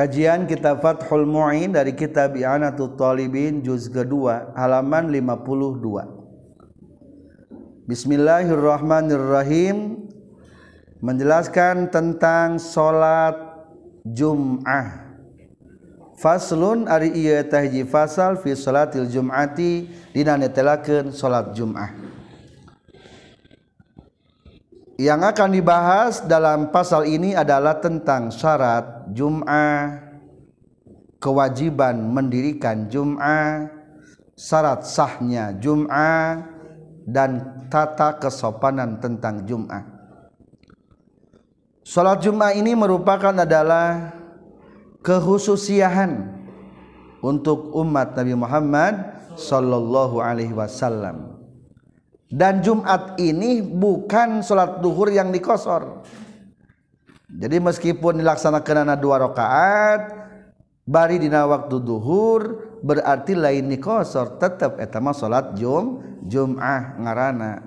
Kajian kitab Fathul Mu'in dari kitab I'anatul Talibin juz kedua halaman 52. Bismillahirrahmanirrahim menjelaskan tentang salat Jum'ah. Faslun ari ieu teh fasal fi salatil Jum'ati dina netelakeun salat Jum'ah. Yang akan dibahas dalam pasal ini adalah tentang syarat Jum'ah, kewajiban mendirikan Jum'ah, syarat sahnya Jum'ah, dan tata kesopanan tentang Jum'ah. Salat Jum'ah ini merupakan adalah kehususiahan untuk umat Nabi Muhammad sallallahu alaihi wasallam dan Jumat ini bukan sholat duhur yang dikosor. Jadi meskipun dilaksanakan anak dua rakaat bari dina waktu duhur berarti lain dikosor. Tetap etama sholat jum jum'ah ngarana.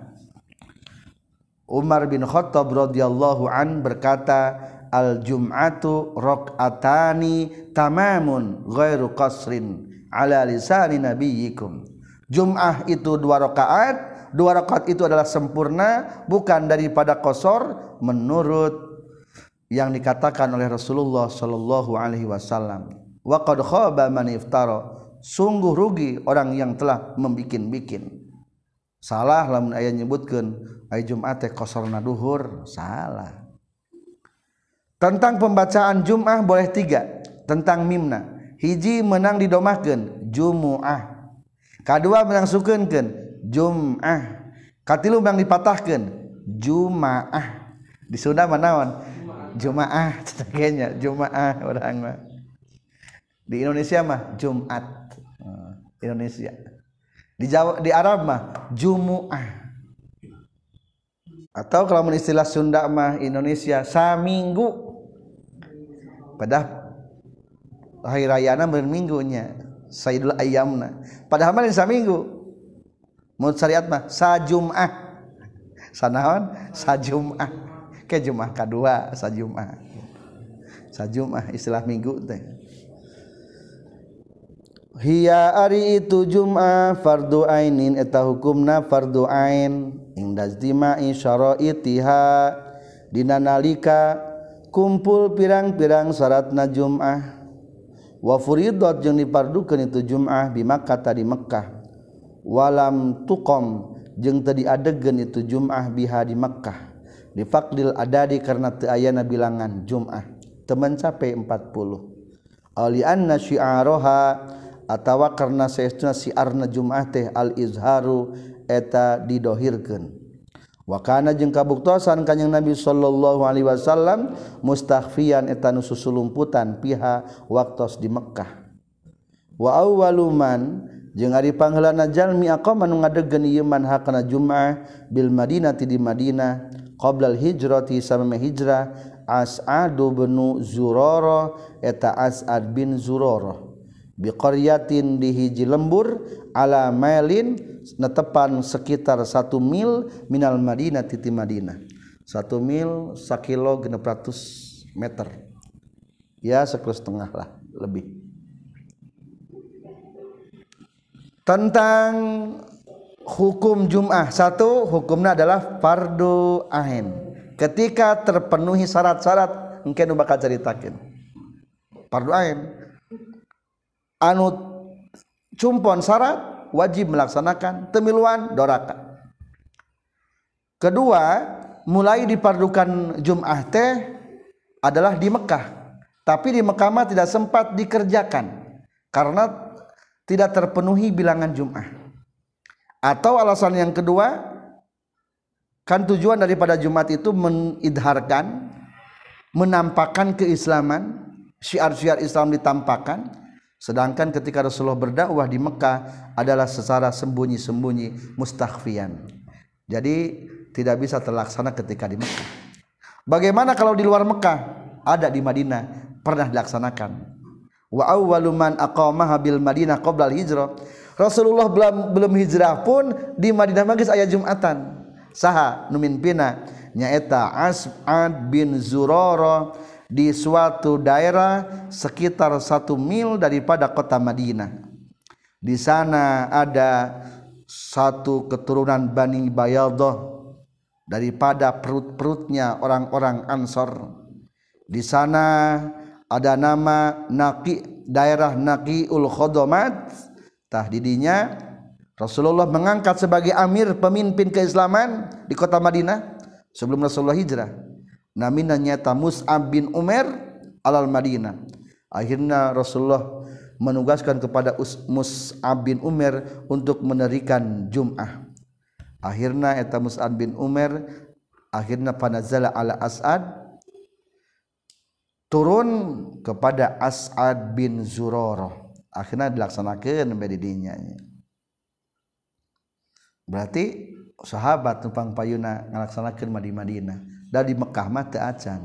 Umar bin Khattab radhiyallahu an berkata al jum'atu rakaatani tamamun ghairu qasrin ala lisani nabiyyikum. Jum'ah itu dua rakaat dua rakaat itu adalah sempurna bukan daripada kosor menurut yang dikatakan oleh Rasulullah Shallallahu Alaihi Wasallam. Waqad khaba man iftara. Sungguh rugi orang yang telah membikin-bikin. Salah lamun aya nyebutkeun ay Jumat teh kosorna duhur, salah. Tentang pembacaan Jum'ah boleh tiga tentang mimna. Hiji menang didomahkeun Jumu'ah. Kadua menang sukeunkeun Jum'ah. Katilu bang dipatahkan. Jumaah di Sunda manawan Jumaah kayaknya Jumaah orang mah. Di Indonesia mah Jumat. Oh, Indonesia. Di Jawa di Arab mah Jumuah. Atau kalau istilah Sunda mah Indonesia saminggu. Pada hari rayana berminggunya Sayyidul Ayyamna padahal mah saminggu Menurut syariat mah sajumah. Sanaon? Sajumah. Ke jumah kedua sajumah. Sajumah istilah minggu teh. Hiya ari itu Jum'ah fardu ainin eta hukumna fardu ain inda istima'i syara'itiha dina nalika kumpul pirang-pirang syaratna Jum'ah wa furidot jeung dipardukeun itu Jum'ah di Makkah tadi Mekkah walam tukom jeung tadi adegen itu Jum'ah biha di Mekkah di ada adadi karena teu ayana bilangan Jum'ah. Teman capai 40 ali anna syi'aroha atawa karena saestuna siarna Jum'ah teh al izharu eta didohirkeun. Wa kana jeung kabuktosan kanjing Nabi sallallahu alaihi wasallam mustakhfiyan eta nu susulumputan piha waktos di Mekkah wa awwaluman jeung ari panghelana jalmi aqama nu ngadegkeun ieu manha kana Jumat bil Madinati di Madinah qoblal hijrati sameme hijrah As'ad bin Zurarah eta As'ad bin Zurarah bi qaryatin di hiji lembur ala mailin netepan sekitar satu mil minal Madinah titi Madinah. Satu mil sakilo 600 meter. Ya sekilo setengah lah lebih. Tentang hukum Jum'ah. Satu hukumnya adalah fardu ain. Ketika terpenuhi syarat-syarat mungkin bakal ceritakan fardu ain. Anu cumpon syarat wajib melaksanakan. Temiluan doraka. Kedua mulai dipardukan Jum'ah teh adalah di Mekah. Tapi di Mekah tidak sempat dikerjakan. Karena tidak terpenuhi bilangan Jum'ah. Atau alasan yang kedua kan tujuan daripada Jumat itu mengidharkan menampakkan keislaman syiar-syiar Islam ditampakkan. Sedangkan ketika Rasulullah berdakwah di Mekah adalah secara sembunyi-sembunyi mustakhfian. Jadi tidak bisa terlaksana ketika di Mekah. Bagaimana kalau di luar Mekah? Ada di Madinah pernah dilaksanakan wa awwalu man aqamaha bil Madinah qabla hijrah Rasulullah belum belum hijrah pun di Madinah magis aya Jumatan saha nu mimpina nyaeta As'ad bin Zurara di suatu daerah sekitar satu mil daripada kota Madinah. Di sana ada satu keturunan Bani Bayaldoh daripada perut-perutnya orang-orang Ansor. Di sana ada nama Naqi daerah Naqiul Khodomat. Tah didinya Rasulullah mengangkat sebagai amir pemimpin keislaman di kota Madinah sebelum Rasulullah hijrah. Namina nyata Mus'ab bin Umar alal Madinah. Akhirnya Rasulullah menugaskan kepada Mus'ab bin Umar untuk menerikan Jum'ah. Akhirnya eta Mus'ab bin Umar akhirnya panazala ala As'ad turun kepada As'ad bin Zuroroh akhirnya dilaksanakan medidinya berarti sahabat numpang payuna ngalaksanakan di Madinah. Di Mekah mah teu acan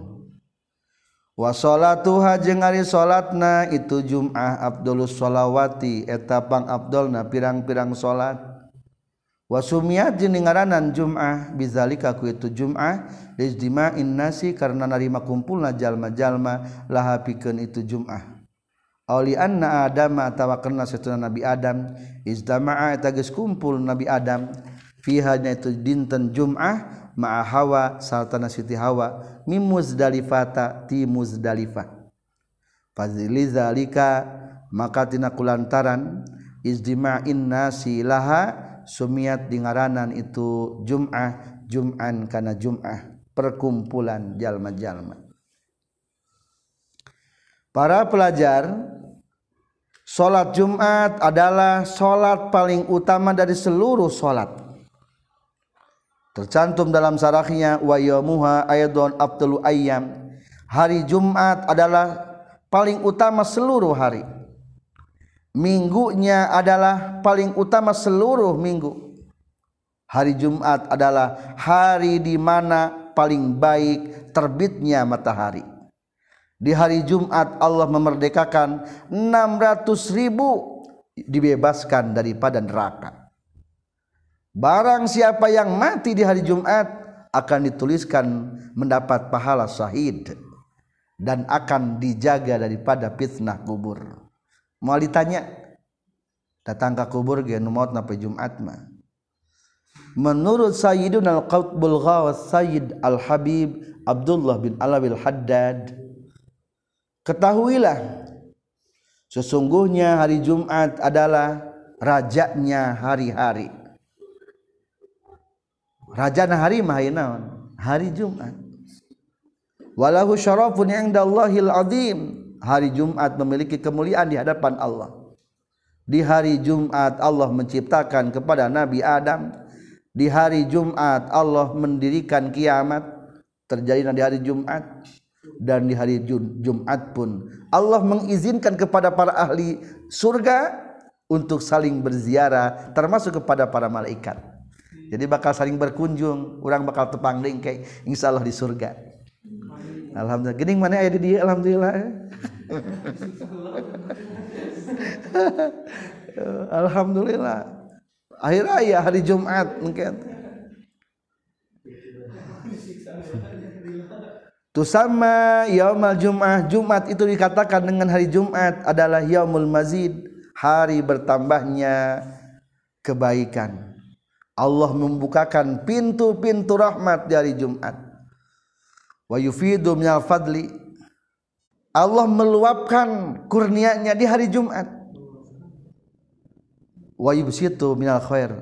wa salatuha jeung ari salatna itu Jumat Abdul Abdulus sholawati eta pang Abdulna pirang-pirang salat. Wa sumiyat jeung ngaranan Jum'ah bizalika ku itu Jum'ah lijtima'in nasi karena narima kumpulna jalma-jalma laha pikeun itu Jum'ah. Anna Adam tawa karena setelah Nabi Adam istama'a tagis kumpul Nabi Adam. Fihanya itu dinten Jum'ah ma'a hawa saltana siti hawa min muzdalifata ti muzdalifah. Fazili zalika maka tina kulantaran izdima'in nasi laha sumiat dingaranan itu Jum'ah Jum'an kana Jum'ah perkumpulan jalma-jalma para pelajar Salat Jumat adalah salat paling utama dari seluruh salat. Tercantum dalam sarahnya wa yaumuha ayadun abdul ayyam. Hari Jumat adalah paling utama seluruh hari. Minggunya adalah paling utama seluruh minggu. Hari Jumat adalah hari di mana paling baik terbitnya matahari. Di hari Jumat Allah memerdekakan 600 ribu dibebaskan daripada neraka. Barang siapa yang mati di hari Jumat akan dituliskan mendapat pahala syahid dan akan dijaga daripada fitnah kubur mau ditanya datang ke kubur ge nu maut napa Jumat mah menurut Sayyidun al-Qutbul Ghawas Sayyid Al-Habib Abdullah bin Alawi Al-Haddad Ketahuilah sesungguhnya hari Jumat adalah rajanya hari-hari. Rajana hari mah? Hari Jumat. Walahu syarafun indallahil azim. Hari Jumat memiliki kemuliaan di hadapan Allah. Di hari Jumat Allah menciptakan kepada Nabi Adam. Di hari Jumat Allah mendirikan kiamat terjadi di hari Jumat dan di hari Jumat pun Allah mengizinkan kepada para ahli surga untuk saling berziarah termasuk kepada para malaikat jadi bakal saling berkunjung orang bakal tepang dengke insya Allah di surga Alhamdulillah. Gini mana ada di Alhamdulillah Alhamdulillah. Akhir raya hari Jumat mungkin. Sama yaumul Jum'ah. Jumat itu dikatakan dengan hari Jumat adalah yaumul mazid hari bertambahnya kebaikan. Allah membukakan pintu-pintu rahmat dari Jumat wa yufidu minal fadli Allah meluapkan kurnianya di hari Jumat. Wa yubsitu minal khair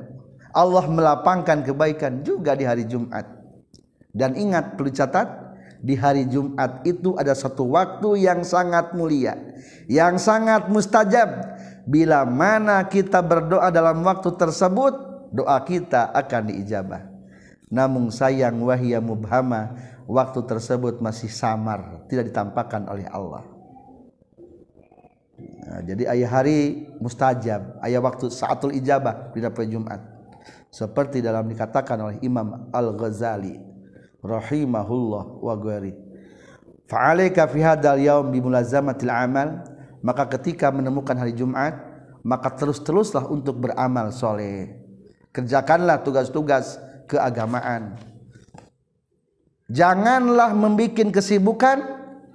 Allah melapangkan kebaikan juga di hari Jumat. Dan ingat perlu catat di hari Jumat itu ada satu waktu yang sangat mulia yang sangat mustajab. Bila mana kita berdoa dalam waktu tersebut doa kita akan diijabah. Namun sayang wahia mubhama waktu tersebut masih samar tidak ditampakkan oleh Allah. Nah, jadi ayah hari mustajab ayah waktu saatul ijabah di dapat Jumat. Seperti dalam dikatakan oleh Imam Al-Ghazali rahimahullah wa ghairi. Fa'alaika fi hadzal yaum bi mulazamatil amal maka ketika menemukan hari Jumat maka terus-teruslah untuk beramal soleh. Kerjakanlah tugas-tugas keagamaan janganlah membuat kesibukan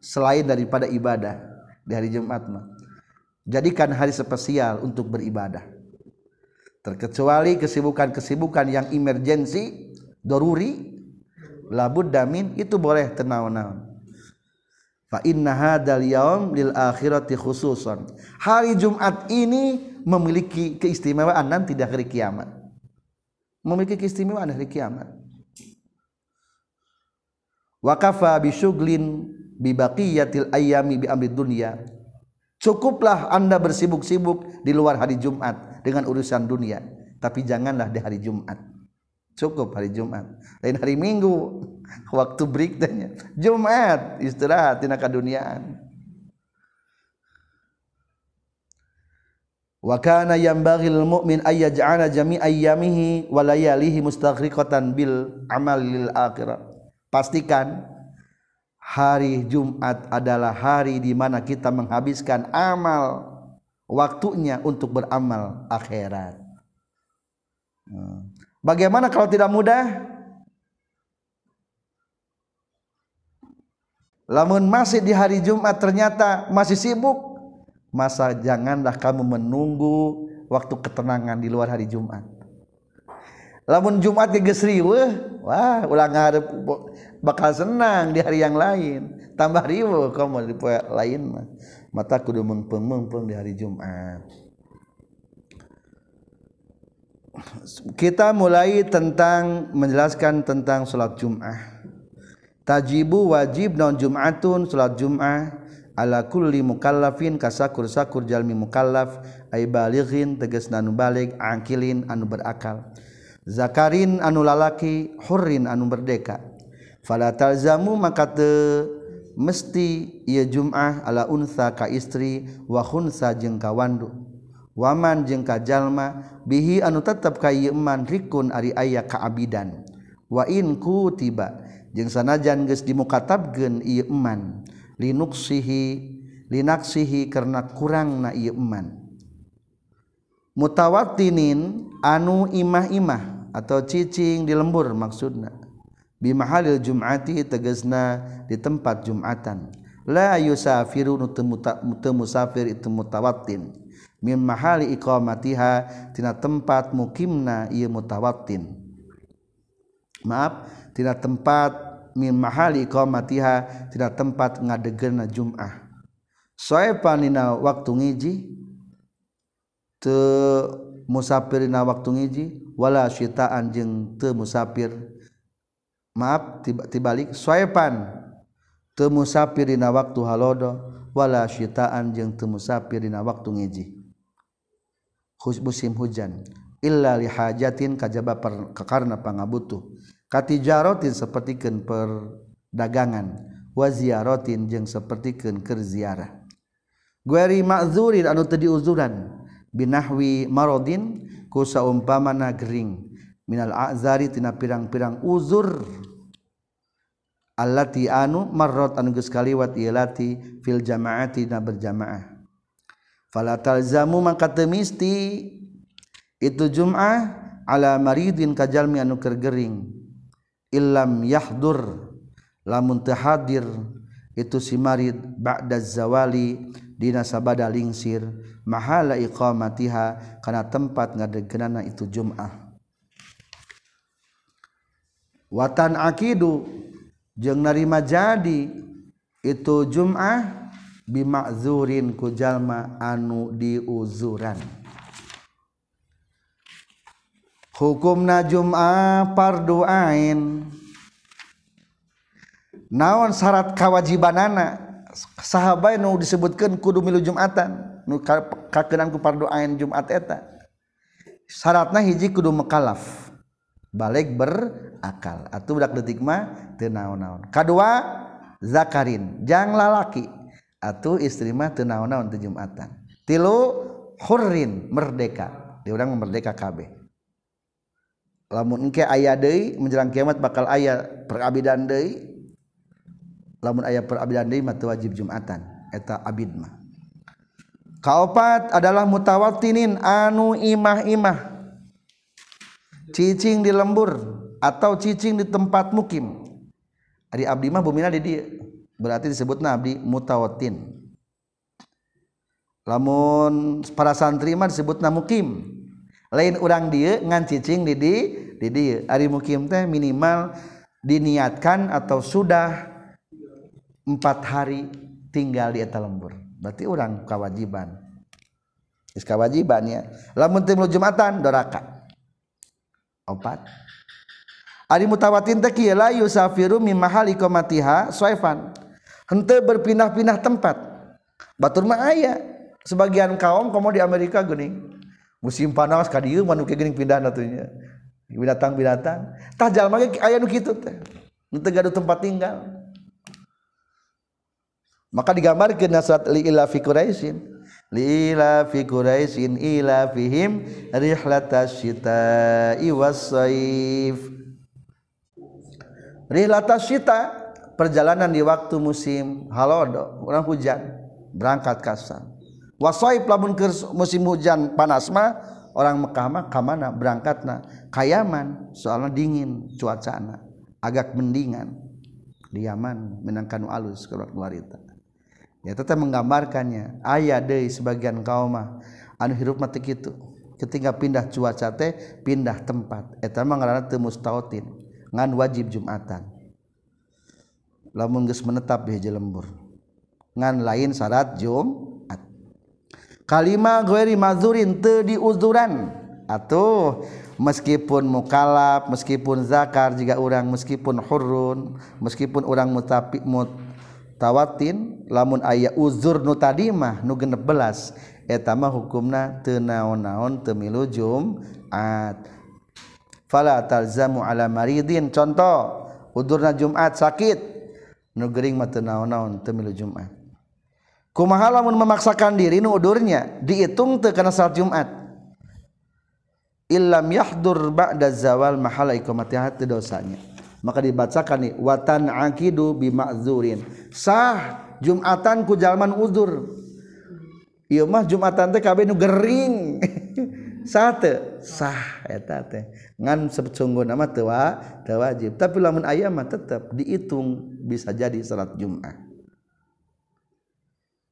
selain daripada ibadah di hari Jumat mah. Jadikan hari spesial untuk beribadah. Terkecuali kesibukan-kesibukan yang emergensi doruri labud damin itu boleh tenau-naun fa inna hadzal yaum lil akhirati khususan hari Jumat ini memiliki keistimewaan nanti di hari kiamat. Memiliki keistimewaan hari kiamat wakafa bisyuglin bibaqiyatil ayami bi dunya cukuplah anda bersibuk-sibuk di luar hari Jumat dengan urusan dunia. Tapi janganlah di hari Jumat. Cukup hari Jumat. Lain hari Minggu. Waktu break tanya. Jumat istirahat tina kaduniaan wa kana yambaghi lil mu'min ay yaj'ala jami' ayyamihi wa layalihi mustaghriqatan bil amal lil akhirah pastikan hari Jumat adalah hari di mana kita menghabiskan amal waktunya untuk beramal akhirat. Hmm. Bagaimana kalau tidak mudah? Lamun masih di hari Jumat ternyata masih sibuk, masa janganlah kamu menunggu waktu ketenangan di luar hari Jumat. Lamun Jumat geus wah ulang ngarep bakal senang di hari yang lain. Tambah riweuh kamu di lain mah. Mata kudu mengpeng-mengpeng di hari Jumat. kita mulai tentang menjelaskan tentang salat Jum'ah tajibu wajib non Jum'atun salat Jum'ah ala kulli mukallafin kasakur sakur jalmi mukallaf ay balighin tegasna anu balig angkilin anu berakal zakarin anu lalaki hurrin anu merdeka fala talzamu maka te mesti ieu jum'ah ala unsa ka istri wa khunsa jeung ka wandu. Waman jeung ka jalma bihi anu tetep ka ieu man rikun ari aya kaabidan wa in kutiba jeung sanajan geus dimukatabkeun ieu man linuksihi linaksihi karena kurangna ieu man mutawattinin anu imah-imah atau cicing di lembur maksudna. Bimahalil jum'ati tegasna di tempat jumatan. La yusafiru teu itu mutawattin min mahali iqamatiha tina tempat mukimna ieu mutawatin. Maaf tina tempat min mahali iqamatiha tina tempat ngadegeuna jum'ah. Soepanina waktu ngiji te musafirina waktu ngiji wala syitaan jeung teu musafir maaf tibalik soepan temusafir dina waktu halodo wala syitaan jeung temusafir dina waktu ngiji musim hujan. Illa li hajatin kajaba per, karena pangabutuh. Katijarotin sapertikeun perdagangan. Wa ziaratin jeung sapertikeun keur ziarah. Gueri ma'zurin anu teu diuzuran. Binahwi marodin ku saumpamana gering. minal azari tina pirang-pirang uzur. Allati anu marrat anu geus kaliwat ilati fil jamaati na berjamaah. Fala talzamu maka teu misti. Itu jum'ah ala maridin kajalmi anu kergering illam yahdur lamun teu hadir. Itu si marid ba'da zawali dina sabada lingsir. Mahala iqamatiha kana tempat ngadegenana itu jum'ah. watan akidu jeung narima jadi itu jum'ah bimakzurin kujalma anu diuzuran. Hukumna jum'ah parduain naon syarat kewajibanana sahabat nu disebutkan kudu milu jumatan. Nu kakenan ku parduain jumat eta. Syaratna hiji kudu mekalaf. balik berakal. Atau budak detik mah teu naon-naon. Kadua zakarin. Jang lalaki. Atau istri mah teu naon-naon teu jumatan. Tilu hurrin. Merdeka. Dia orang merdeka kabeh. Lamun engke aya deui menjelang kiamat bakal aya perabidan deui. Lamun aya perabidan deui mah wajib jumatan. Eta abid mah. Kaopat adalah mutawatinin anu imah-imah. Cicing di lembur atau cicing di tempat mukim. Ari abdi mah bumina di dieu berarti disebut nabi mutawatin. Lamun para santri mah disebut mukim. Lain orang dia ngan cicing di di di dia. Mukim teh minimal diniatkan atau sudah empat hari tinggal di eta lembur. Berarti orang kewajiban is kewajibannya lamun teu jumatan doraka opat. Ari mutawatin teh kieu la yusafiru min mahali qamatiha soifan henteu berpindah-pindah tempat. Batur mah aya. Sebagian kaum komo di Amerika geuning. Musim panas ka dieu manu geuning pindah natunya binatang-binatang. Tah jalma ge aya nu kitu teh. Nu teu gaduh tempat tinggal. Maka digambarkeun nasrat li ila fi quraisyin li ila fi quraisyin ila fihim rihlatas syita'i was-saif. Rihlatas syita perjalanan di waktu musim halodo orang hujan berangkat kasar. Wasaif lamun ke musim hujan panas mah orang Mekah mah kamana berangkatna kayaman soalnya dingin cuacana agak mendingan. Di Yaman menangkan alus keluar keluarita ya tetap menggambarkannya. Ayah deh sebagian kaum mah anu hirup mati gitu ketika pindah cuaca teh pindah tempat. Eta mah ngaranna teu mustautin ngan wajib jumatan. Lamun geus menetap di lembur ngan lain syarat jumat. Kalima ghairi mazurin teu diuzuran atuh meskipun mukalaf meskipun zakar jika orang meskipun hurun meskipun orang mutapi mutawatin lamun ayah uzur nu tadi mah nu genep belas eta mah hukumna teu naon-naon teu milu Jumat fala talzamu ala maridin. Contoh udurna Jumat sakit nu gering mah teu naon-naon teu milu Jumat kumaha lamun memaksakan diri nu udurnya? Dihitung teu kana salat Jumat illam yahdur ba'da zawal mahala iqamatiha dosanya. Maka dibacakan nih watan akidu ma'zurin. Sah jumatan ku jalman uzur. Ieu mah jumatan teh kabeh nu gering. Sah teh? Sah eta teh. Ngan sungguh nama teu wajib. Tapi lamun aya mah tetep dihitung bisa jadi salat Jumat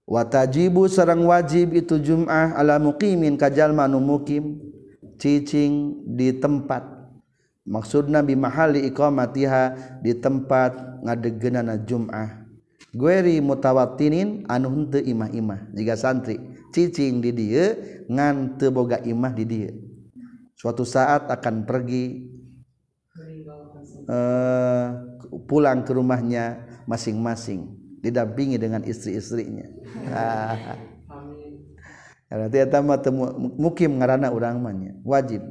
watajibu sarang wajib itu Jum'ah ala muqimin kajalma nu mukim cicing di tempat. Maksud Nabi mahali iqamatiha di tempat ngadegenana Jum'ah gueri mutawatinin anu henteu imah-imah jika santri cicing di dia ngan teu boga imah di dia suatu saat akan pergi uh, pulang ke rumahnya masing-masing didampingi dengan istri-istrinya Berarti eta mah mukim ngaranna urang mah wajib.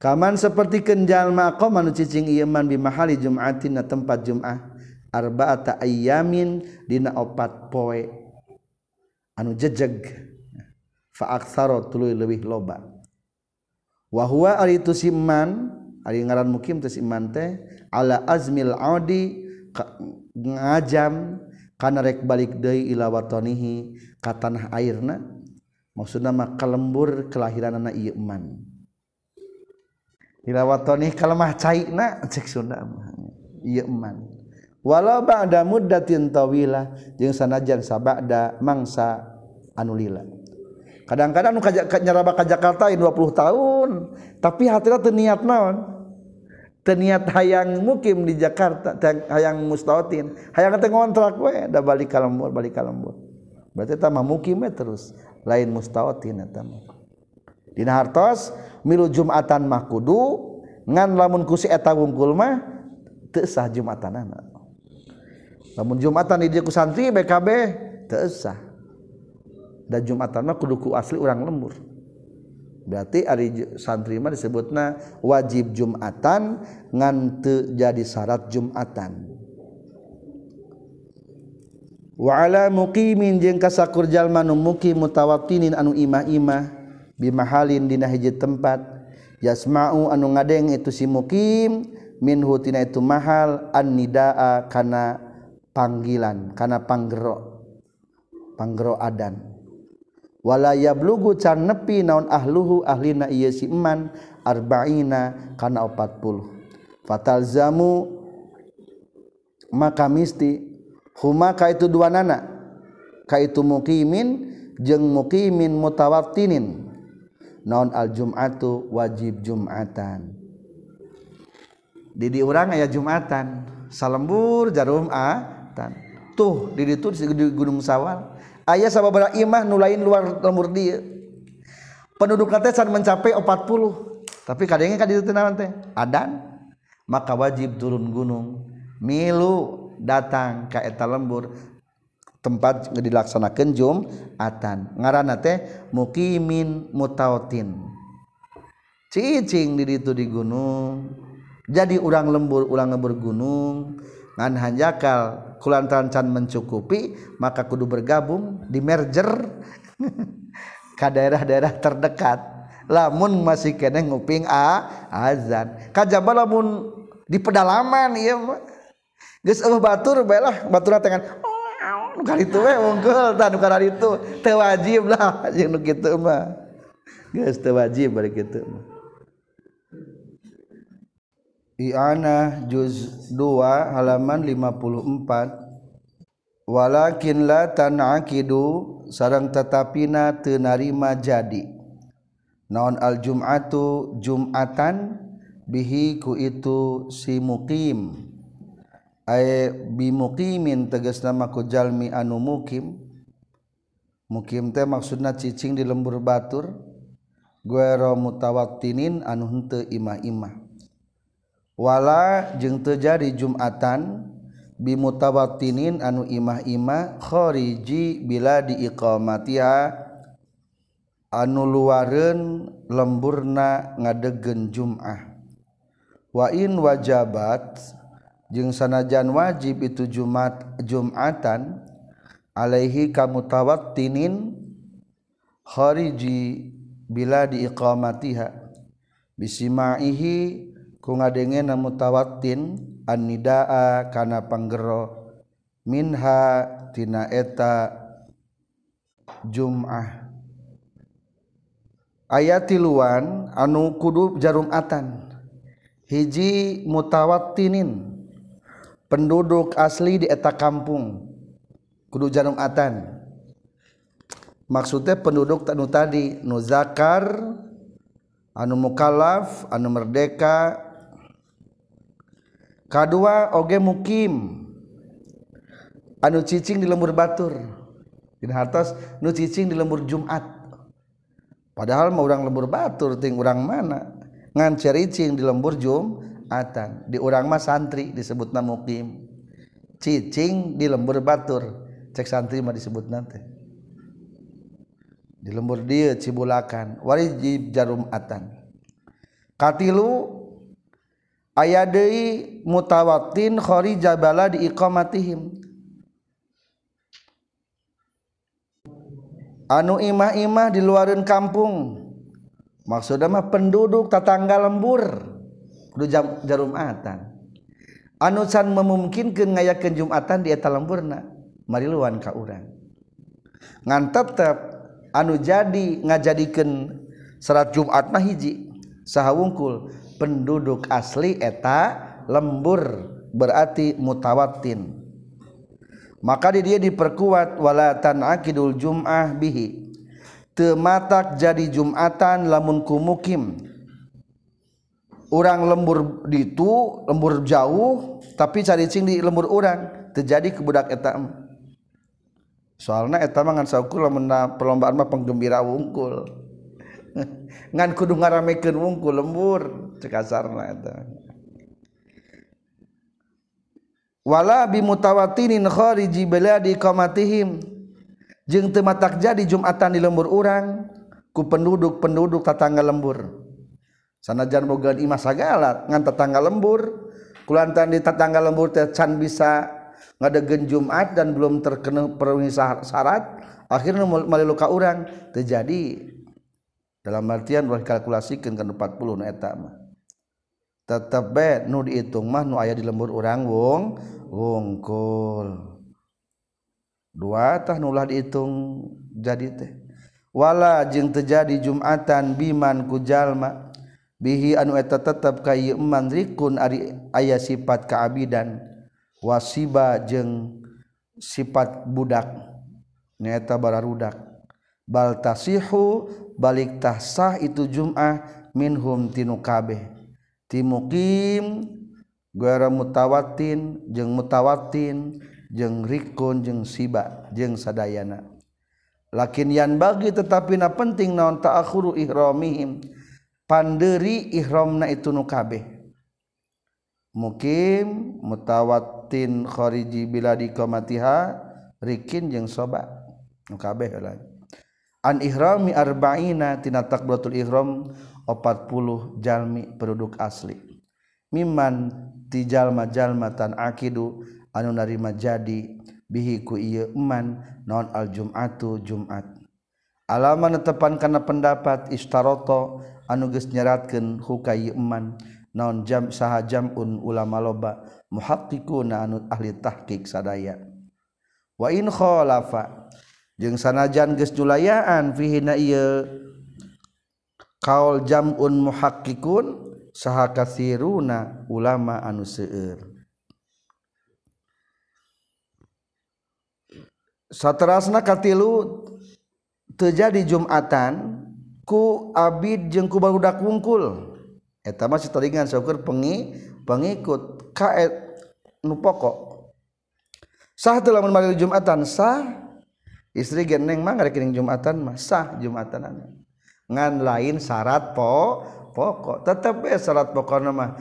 Kaman seperti kenjal maqam anu cicing ieu man bi mahali jum'atin na tempat Jumat. arba'ata ayyamin dina opat poe. Anu jejeg. Fa aktsara tuluy leuwih loba. Wa huwa ari tusimman ari ngaran mukim teh tusimman teh ala azmil audi ngajam kana rek balik deui ila watanihi ka tanah airna. Maksudna mah kalembur kelahiranna ieu iman ila watani kalemah caina cek sunda mah. Ieu man walau ba'da muddatin tawilah jeung sanajan sabada mangsa anu lila. Kadang-kadang nu nyaraba ka Jakarta 20 tahun tapi hatina teu niat naon? Teu niat hayang mukim di Jakarta hayang mustautin. Hayang teh ngontrak we da balik ka lembur balik ka lembur berarti tama mukim terus lain mustautin eta mah. Dina hartos milu jumatan mah kudu ngan lamun kusi eta wungkul mah teu sah jumatanana. namun Jumatan di ku santri BKB tersah dan Jumatan mah kuduku asli orang lembur. Berarti ari santri mah disebutna wajib Jumatan ngan teu jadi syarat Jumatan. Wa'ala muqimin jeung kasakur jalma nu muqim mutawattinin anu imah-imah bimahalin dina hiji tempat. Yasma'u anu ngadeng itu si muqim minhu tina itu mahal an nidaa kana panggilan kana panggero panggero adan. Wala yablugu can nepi naon ahluhu ahlina ieu si eman arba'ina kana 40 fatal zamu maka misti humaka itu dua nana. Ka itu mukimin jeung mukimin mutawattinin naon al jum'atu wajib jum'atan. Di di urang aya jum'atan. Salembur jarum kehormatan tuh di itu di Gunung Sawal. Ayah sababaraha imah nulain luar lembur dia. Penduduk teh san mencapai 40 tapi kadangnya kan itu teh? Adan. Maka wajib turun gunung. Milu datang ke eta lembur. Tempat dilaksanakan jum atan ngaran teh mukimin mutautin. Cicing di itu di gunung. Jadi urang lembur ulang lembur gunung. Ngan hanjakal kulantaran can mencukupi maka kudu bergabung di merger ke daerah-daerah terdekat. Lamun masih kena nguping a azan. Kajaba lamun di pedalaman iya geus eueuh batur bae lah batur tengan kali itu we unggul tah nu itu teu wajib lah jeung nu kitu mah. Geus teu wajib bari kitu mah I'anah juz 2 halaman 54 Walakin la tan'akidu sarang tetapina teu narima jadi. Naon al jum'atu jum'atan? Bihi ku itu si muqim ay bi muqimin tegas nama ku jalmi anu mukim. Mukim teh maksudna cicing di lembur batur. Guero mutawattinin anu henteu imah-imah. wala jeung teu jadi Jumatan bimutawattinin anu imah-imakhoriji bila diiqomatiha anu luareun lemburna ngadegen Jumah. Wa in wajabat jeung sanajan wajib itu Jumat Jumatan alaihi kamutawatinin khariji bila diiqomatiha bisimaihi ku ngadenge mutawatin annidaa kana panggero. Minha tina eta jum'ah. Ayat tiluan anu kudu jarum atan. Hiji mutawatinin. Penduduk asli di eta kampung. Kudu jarum atan. Maksudnya penduduk anu tadi nu zakar anu mukallaf anu merdeka kedua oge mukim. Anu cicing di lembur batur. Di atas nu cicing di lembur Jumat. Padahal mau orang lembur batur ting orang mana? Ngan cericing di lembur Jumatan. Di orang mah santri disebutna mukim. Cicing di lembur batur. Cek santri mah disebut nanti di lembur dia cibulakan. Wajib jarumatan. Katilu aya deui mutawatin kharija balad iqamatihim. Anu imah-imah di luarin kampung. Maksudnya mah penduduk tetangga lembur kudu jarumatan anu can memungkinkeun ngayakeun jumatan di eta lemburna mari luan ka urang. Ngan tetep anu jadi ngajadikeun serat jumat mah hiji saha wungkul penduduk asli eta lembur berarti mutawatin. Maka di dia diperkuat wala akidul jum'ah bihi. Tematak jadi jumatan lamun kumukim orang lembur di itu lembur jauh tapi cari cing di lembur orang terjadi ke budak etam soalnya etam ngan saukul mena perlombaan mah penggembira wungkul ngan kudu ngaramekeun wungku lembur cekasarna eta. Wala bi mutawatinin khariji baladi qamatihim. Jeung teu matak jadi jumatan di lembur urang ku penduduk-penduduk tatangga lembur. Sanajan boga imah sagala ngan tatangga lembur kulantan di tatangga lembur teh can bisa ngadegeun Jumat dan belum terkena penuhi syarat akhirnya maliluka urang terjadi dalam artian ulah kalkulasikan kana 40 eta mah. Tetep be nu dihitung mah nu aya di lembur urang wong wungkul dua tah nulah dihitung jadi teh. Wala jeung terjadi jumatan biman ku jalma. Bihi anu eta tetep ka ieu iman rikun ari aya sifat kaabidan wasiba jeung sifat budak. Nyaeta bararudak baltasihu baliktah sah itu jumah minhum tinukabeh timukim guara mutawatin jeung mutawatin jeung rikun jeung siba jeung sadayana. Lakin yan bagi tetapi na penting naon ta'akhuru ihramihim panderi ihramna itu nu kabeh. Mukim mutawatin khariji biladi qamatiha rikin jeung soba nu kabeh lah an ihrami arba'ina tina takbiratul ihram 40 jalmi penduduk asli. Miman ti jalma jalma tan akidu anu narima jadi bihi ku ieu eman non al jum'atu jum'at. Alama netepan kana pendapat istaroto anu geus nyeratkeun hukai eman non jam saha jamun ulama loba muhaqqiquna anu ahli tahqiq sadaya. Wa in khalafa jeung sanajan geus julayaan fihina ieu. Kaul jam'un muhaqqiqun saha katsiruna ulama anu seueur. Saterasna katilu terjadi Jumatan ku Abid jeung ku barudak wungkul. Eta mah sitaringan syukur pengi pengikut ka nu pokok. Sah telah lamun Jumatan sah istri geneng mah rekening Jumatan mah sah Jumatan ngan lain syarat po pokok. Tetap eh syarat pokok nama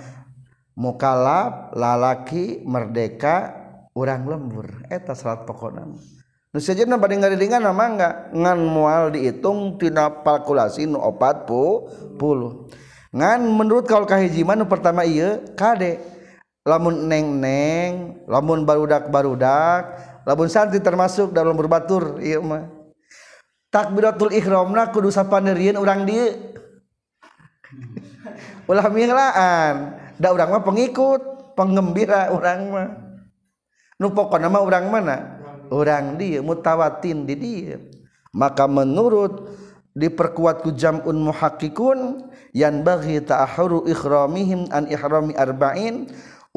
mukalab lalaki merdeka orang lembur. Eta syarat pokok nama nu sejenak bade ngarilingan nama enggak? Ngan mual dihitung tina kalkulasi nu opat pu puluh. Ngan menurut kaul kahijiman nu pertama iya kade. Lamun neng neng lamun barudak barudak labun Santi termasuk dalam berbatur takbiratul Iramna kudu sapanerian orang dia ulah milaan da orang mah pengikut penggembira orang mah. Nu pokona mah orang mana? Orang dia mutawatin di dia maka menurut diperkuat ku jamun muhakkikun yan bagi ta'ahuru ihramihim an ihrami arba'in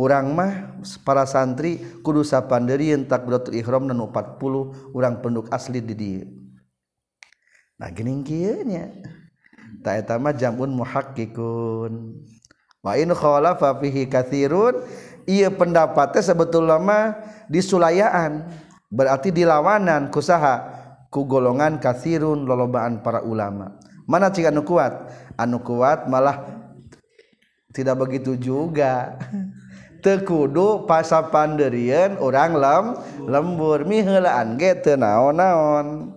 mah para santri kudusa panderian takbiratul ihram dan 40 orang penduduk asli di dia nah gini kieunya. Ta eta mah jamun muhakkikun. Wa in khalafa fihi katsirun ieu pendapatnya sebetulnya mah disulayaan berarti dilawanan kusaha ku golongan kathirun lolobaan para ulama. Mana cik anu kuat? Anu kuat malah tidak begitu juga tekudu pasapanderian orang lem lembur. Mihelaan ge teu naon-naon.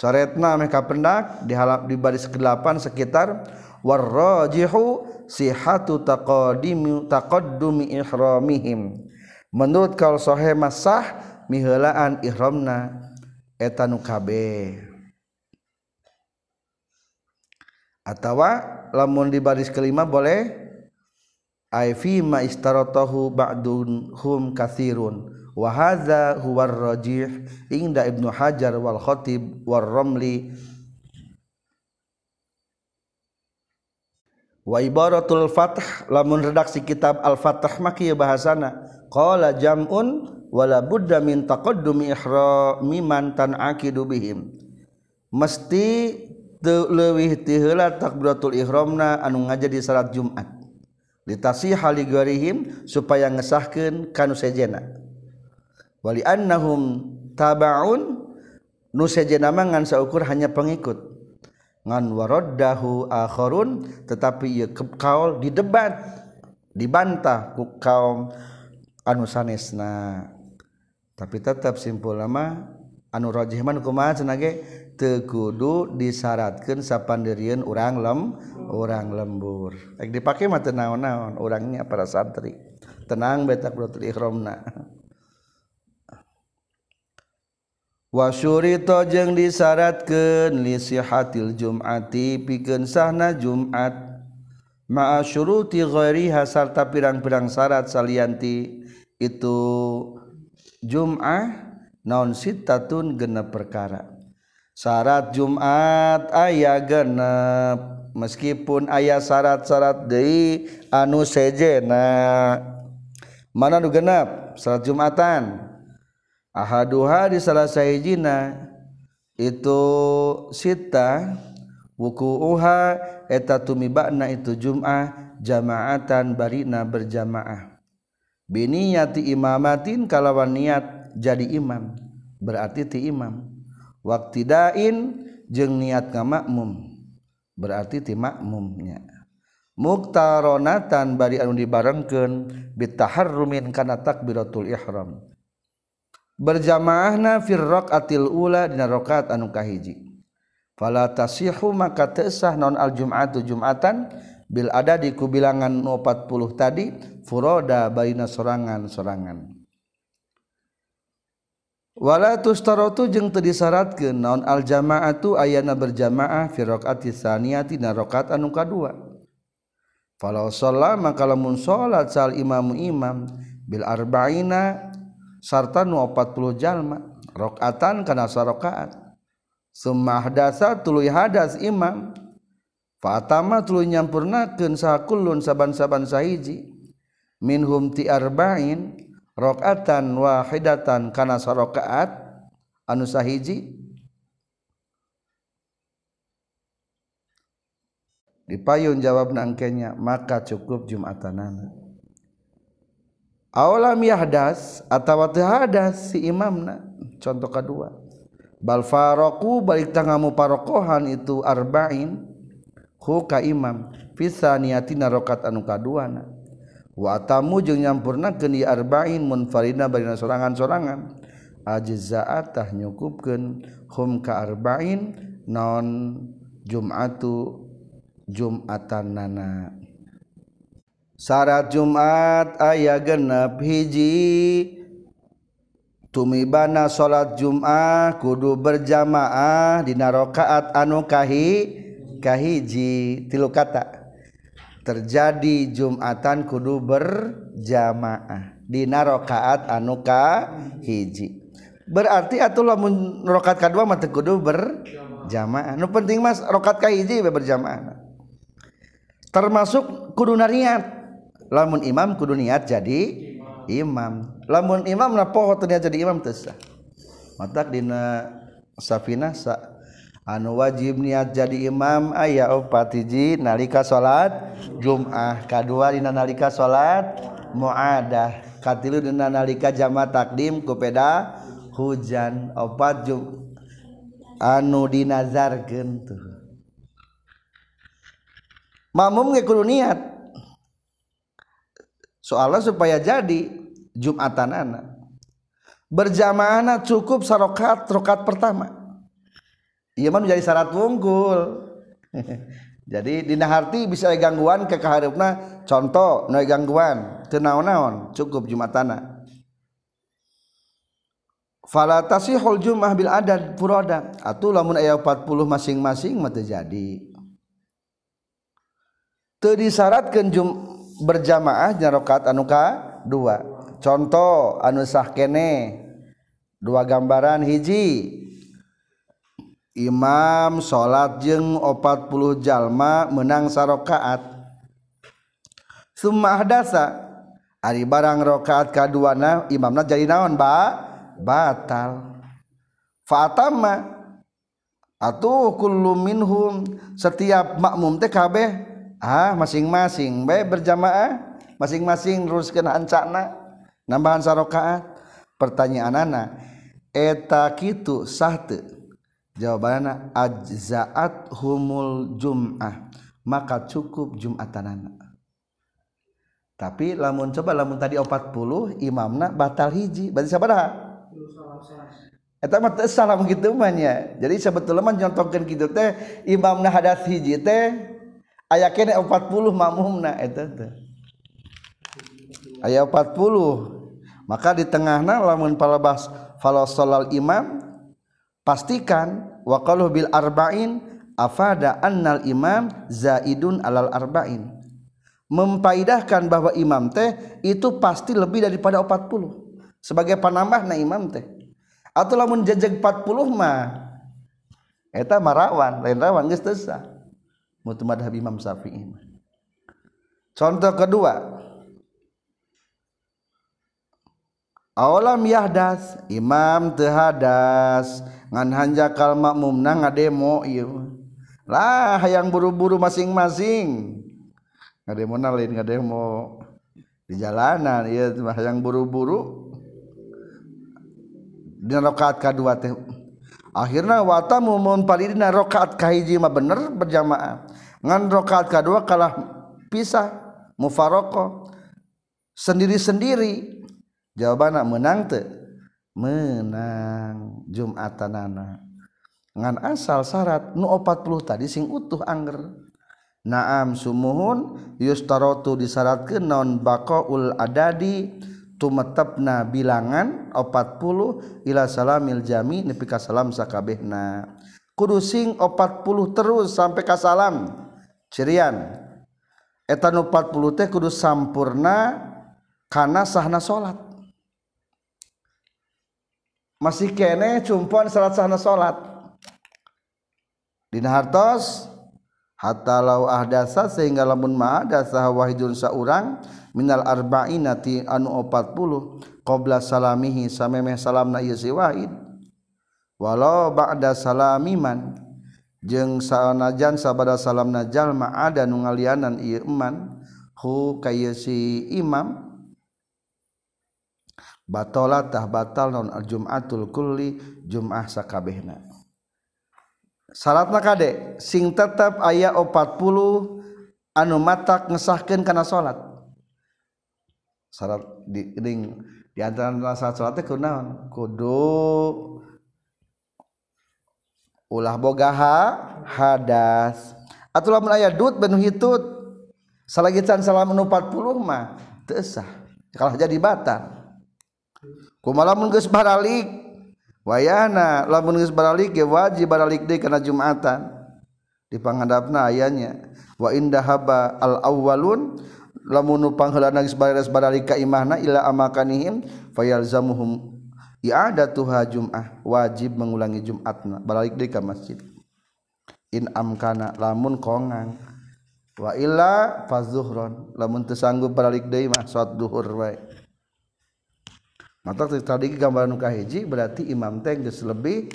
Coretna meh kapendak di halap di baris ke-8 sekitar warrajihu sihatu taqadimi taqaddumi ihramihim. Menurut kal sahih masah mihelaan ihramna. Eta nu kabeh atawa lamun di baris kelima boleh fi ma istaratahu ba'dun hum kathirun. Wa hadza huwa rajih inda ibnu hajar wal khatib war ramli. Wa ibaratul fath lamun redaksi kitab al fath maki bahasana qala jam'un wala budda min taqaddumi ihrami man tanaqidu bihim. Mesti teu leuwih ti heula takbiratul ihramna anu ngajadi salat Jumat ditasi haligorihim supaya ngesahkan kanu sejena. Wali annahum tabaun nu sejena mangan saukur hanya pengikut. Ngan waraddahu akharun tetapi ieu kaul didebat dibantah ku kaum anu sanesna. Tapi tetap simpul nama anu rajih man kumaha cenah ge? kudu disyaratkan sapandirian orang lem orang lembur. Ek dipakai mata naon-naon orangnya para santri. Tenang betak brotul ikhramna. Wasyurito jeung disyaratkan lisihatil jum'ati pikeun sahna jum'at. Ma'a syuruti ghairiha sarta pirang-pirang syarat salianti itu jum'ah naon sitatun genep perkara. syarat Jumat ayah genep. Meskipun ayah syarat-syarat Dei anu sejena. Mana nu genep? Salat Jumatan. Ahaduha di salah sahijina. Itu sita wukuuha eta tumibakna itu Jum'ah jamaatan barina berjamaah. Biniyati imamatin kalawan niat jadi imam. Berarti ti imam. waktidain jeung niat ngamakmum berarti ti makmumnya. Muktaronatan bari anu dibarengkeun bitaharrumin kana takbiratul ihram. Berjamaahna fir raqatil ula dina rakaat anu kahiji. Fala tasihu maka teusah non al jum'atu jum'atan? Bil ada di ku bilangan 40 tadi furoda baina sorangan-sorangan. wala tustarotu jeung teu disyaratkeun naon al jamaatu ayana berjamaah fi raqati tsaniyati na rakaat anu kadua. Falau sholat maka lamun sholat sal imamu imam bil arba'ina sarta nu 40 jalma rakaatan kana sarakaat summa hadasa tuluy hadas imam fatama tuluy nyampurnakeun sakullun saban-saban sahiji. Minhum ti arba'in rakaatan wahidatan kana sarakaat anu sahiji dipayun jawab nangkenya maka cukup jumatanana awalam yahdas atawa teu hadas si imamna contoh kedua bal faraku balik tangamu parokohan itu arba'in hu ka imam fisaniyatina rakaat anu kaduana watamu jeung nyampurna ke arba'in munfarina barina sorangan-sorangan. Ajzaatah nyukupkeun hum ka arba'in non jum'atu jum'atanana. Syarat Jumat aya genep hiji. Tumibana salat Jumat kudu berjamaah dina rakaat anu kahi kahiji tilu kata. Terjadi Jumatan kudu berjamaah. Dina rakaat anu ka hiji. Berarti atulah mun rakaat kedua mah kudu berjamaah. Nu penting mas rakaat ka hiji berjamaah. Termasuk kudu niat lamun imam kudu niat jadi imam. Lamun imam na poho niat jadi imam teu matak dina safina sa anu wajib niat jadi imam aya opat hiji nalika salat Jumat kadua dina nalika salat muadah. Katilu dina nalika jama takdim ku peda hujan. Opat jum anu dinazarkeun tuh. Mamum ge kudu niat. Soalnya supaya jadi Jumatan anak berjamaah cukup sarokat rokat pertama ia menjadi syarat wungkul jadi dina harti bisa gangguan ke keharipna contoh noy gangguan tenaon-naon cukup Jumatana. Fala tasihul jum'ah bil adad furoda atuh lamun aya 40 masing-masing mah jadi. Teu disyaratkeun jum berjamaah nyarokat anuka dua. Contoh anu sah kene dua gambaran hiji Imam salat jeung 40 jalma menang sarokaat. Sumah dasa Ari barang rokaat kaduana imamna jadi naon ba? Batal. Fatama atuh kullu minhum. Setiap makmum teh kabeh ah masing-masing bae berjamaah masing-masing neruskeun ancana nambahan sarokaat. Pertanyaan anak eta kitu sah teu? Jawabannya ajzaat humul jum'ah. Maka cukup jumatan anak. Tapi lamun coba lamun tadi 40 imamna batal hiji. Berarti sabaraha Eta mah teu salah gitu mah Jadi sebetulnya mah nyontokeun kitu teh imamna hadas hiji teh aya kene 40 makmumna eta teh. Aya 40 maka di tengahna lamun palabas fala sholal imam pastikan wa qalu bil arba'in afada annal imam zaidun alal arba'in. Mempaidahkan bahwa imam teh itu pasti lebih daripada 40 sebagai penambah na imam teh. Atau lamun jajag 40 mah eta marawan lain rawan geus teu sah. Mutu madhab Imam Syafi'i contoh kedua alam yahdas imam tehadas ngan hanja kalma mumna ngademo ieu. Lah hayang buru-buru masing-masing. Ngademo na lain ngademo di jalanan ieu mah hayang buru-buru. Dina rakaat kadua teh. Akhirna wata mumun palidina rakaat kahiji mah bener berjamaah. Ngan rakaat kadua kalah pisah mufaroko sendiri-sendiri. Jawabanna menang teh. menang. Jumatanana. Ngan asal syarat nu 40 tadi sing utuh angger. Naam sumuhun yustarotu disyaratkeun non baqaul adadi tumetepna bilangan 40 ila salamil jami nepi ka salam sakabehna. Kudu sing 40 terus sampai ka salam. Cirian. Eta 40 teh kudu sampurna kana sahna salat masih kene cumpon salat sahna salat dina hartos hatta law ahdasa sehingga lamun ma ahdasa wahidun saurang minal arba'inati anu 40 qabla salamihi samemeh salamna ieu si wahid. Walau ba'da salamiman jeung sanajan sabada salamna jalma ada nu ngalianan ieu iman hu ka si imam batalatah batal non Jumatul Kulli Jumah sakabehna. Salatna kade sing tetap aya 40 anu matak ngesahkan karena salat. Syarat di, ring, di antara salat salatnya kunaon kudu ulah bogaha hadas. Atau lamun aya dut benu hitut salagitan salam 40 mah teu sah. Kalah jadi batal. Kumaha lamun geus baralik. Wayana lamun geus baralik ge wajib baralik deui kana jumatan. Di pangadapna ayanya wa indahaba al awwalun lamun pangheulana geus baralik ka imahna ila amakanihim fayalzamuhum i'adatuha jum'ah wajib mengulangi Jumatna balik deui ka masjid. In amkana lamun kongang. Wa illa fazuhron lamun teu sanggup balik deui mah salat duhur wae mata tadi gambaran ka hiji berarti imam teh geus lebih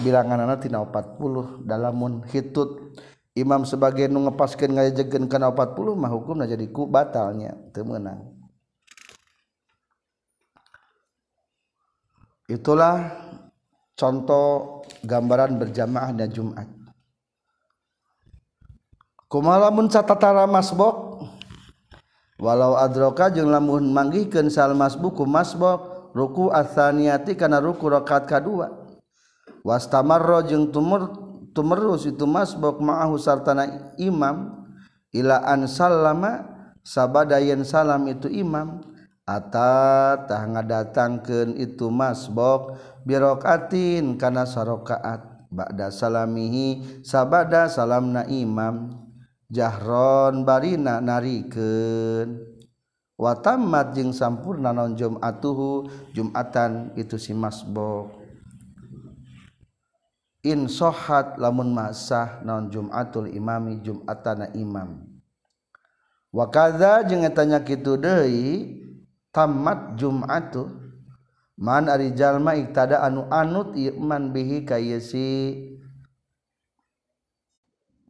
bilanganana tina 40 dalamun hitut. Imam sebagai nu ngepaskeun ngajegeun kana 40 mah hukumna jadi ku batalnya teu meunang. Itulah contoh gambaran berjamaah dan Jumat. Kumalamun catatara masbok walau adroka jeung lamun manggihkeun salmas buku masbok ruku atsaniati kana ruku rakaat kadua. Wastamarra jeung tumur tumerus itu masbok ma'ahu sartana imam ila an sallama sabadayan salam itu imam. Atatah ngadatangkeun itu masbok birokatin kana sarokaat ba'da salamihi sabada salamna imam. jahron barina nariken watamat jeung sampurna non jumatuhu jumatan itu si masbok. In sohat lamun masah non jumatul imami jumatana imam. Wakada jeung etanya kitu deui tamat jumatu man ari jalma iktada anu anut iman bihi ka si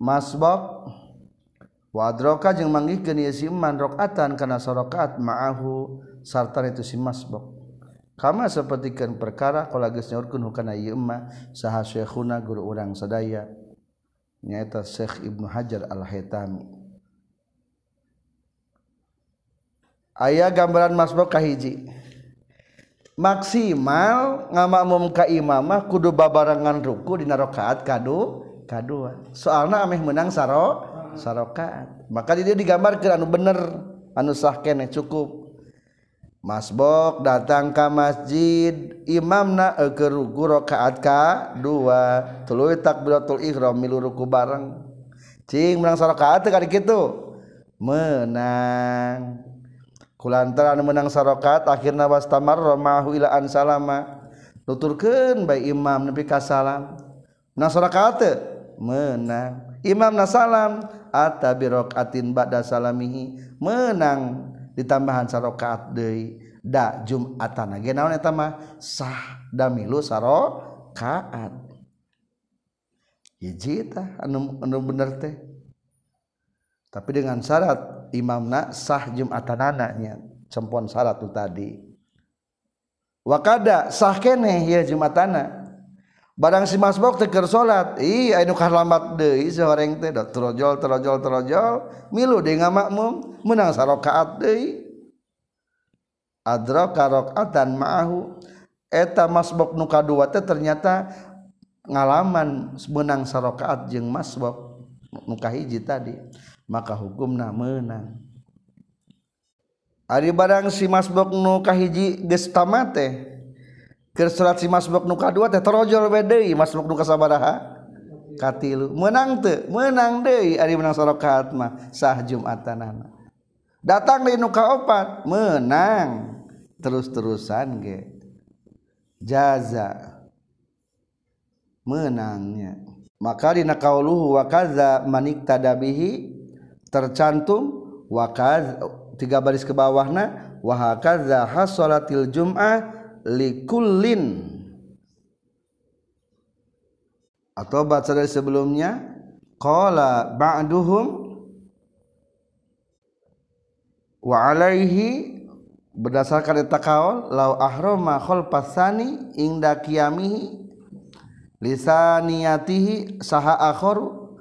masbok. Wadroka jeung manggihkeun ieu si man rakaatan kana sorokat ma'ahu sarta itu si masbok. Kama sapertikeun perkara qala geus nyaurkeun hukana ieu mah saha syekhuna guru urang sadaya nyaeta Syekh Ibnu Hajar Al-Haytami. Ayaah gambaran masbokkahhiji maksimal ngamakmum ka imamah kudu babarengan ruku di narokaat kado K2 soalnya ameh menang saro sarokaat maka dia digambarkan anu bener anu sah kene cukup. Masbok datang ke masjid imamna eukeur ruku rakaat ka dua. Tuluy takbiratul ihram milu ruku bareng. Cing menang sarokaat teh kitu? Menang. Kulantaran menang sarokaat akhirna wastamarra romahu ila an salama. Nuturkeun bae imam nepi ka salam. Menang sarokaat menang. Imam nasalam ata birokaatin ba'da salamihi. Menang ditambahan sarokat deui da Jumatana ge naon eta mah? Sah da milu sarokaat hiji tah anu anu bener teh. Tapi dengan syarat imamna sah Jumatanana nya cempon syarat tu tadi. Wakada sah keneh ya Jumatana barang si masbok teker salat ih anu kalamat deui soreng teh da terojol terojol terojol. Milu deui ngamakmum menang sarakaat deui. Adraka rakaatan ma'ahu. Eta masbok nu kadua teh ternyata ngalaman menang sarakaat jeung masbok nu kahiji tadi. Maka hukumna menang Ari barang si masbok nu kahiji geus tamate ke surat si masbuk nuka dua teh terojol we masbuk nuka sabaraha katilu menang te menang dei hari menang sorokat mah sah jumatanana datang di nuka opat menang. Terus-terusan ge. Jaza. Menangnya. Maka di kauluhu wakaza manik tadabihi tercantum wakaz tiga baris ke bawahna wahakaza hasolatil jum'ah likulin atau baca dari sebelumnya qala ba'duhum wa alaihi berdasarkan eta kaul lau ahrama pasani inda qiyamihi lisaniyatihi saha akharu.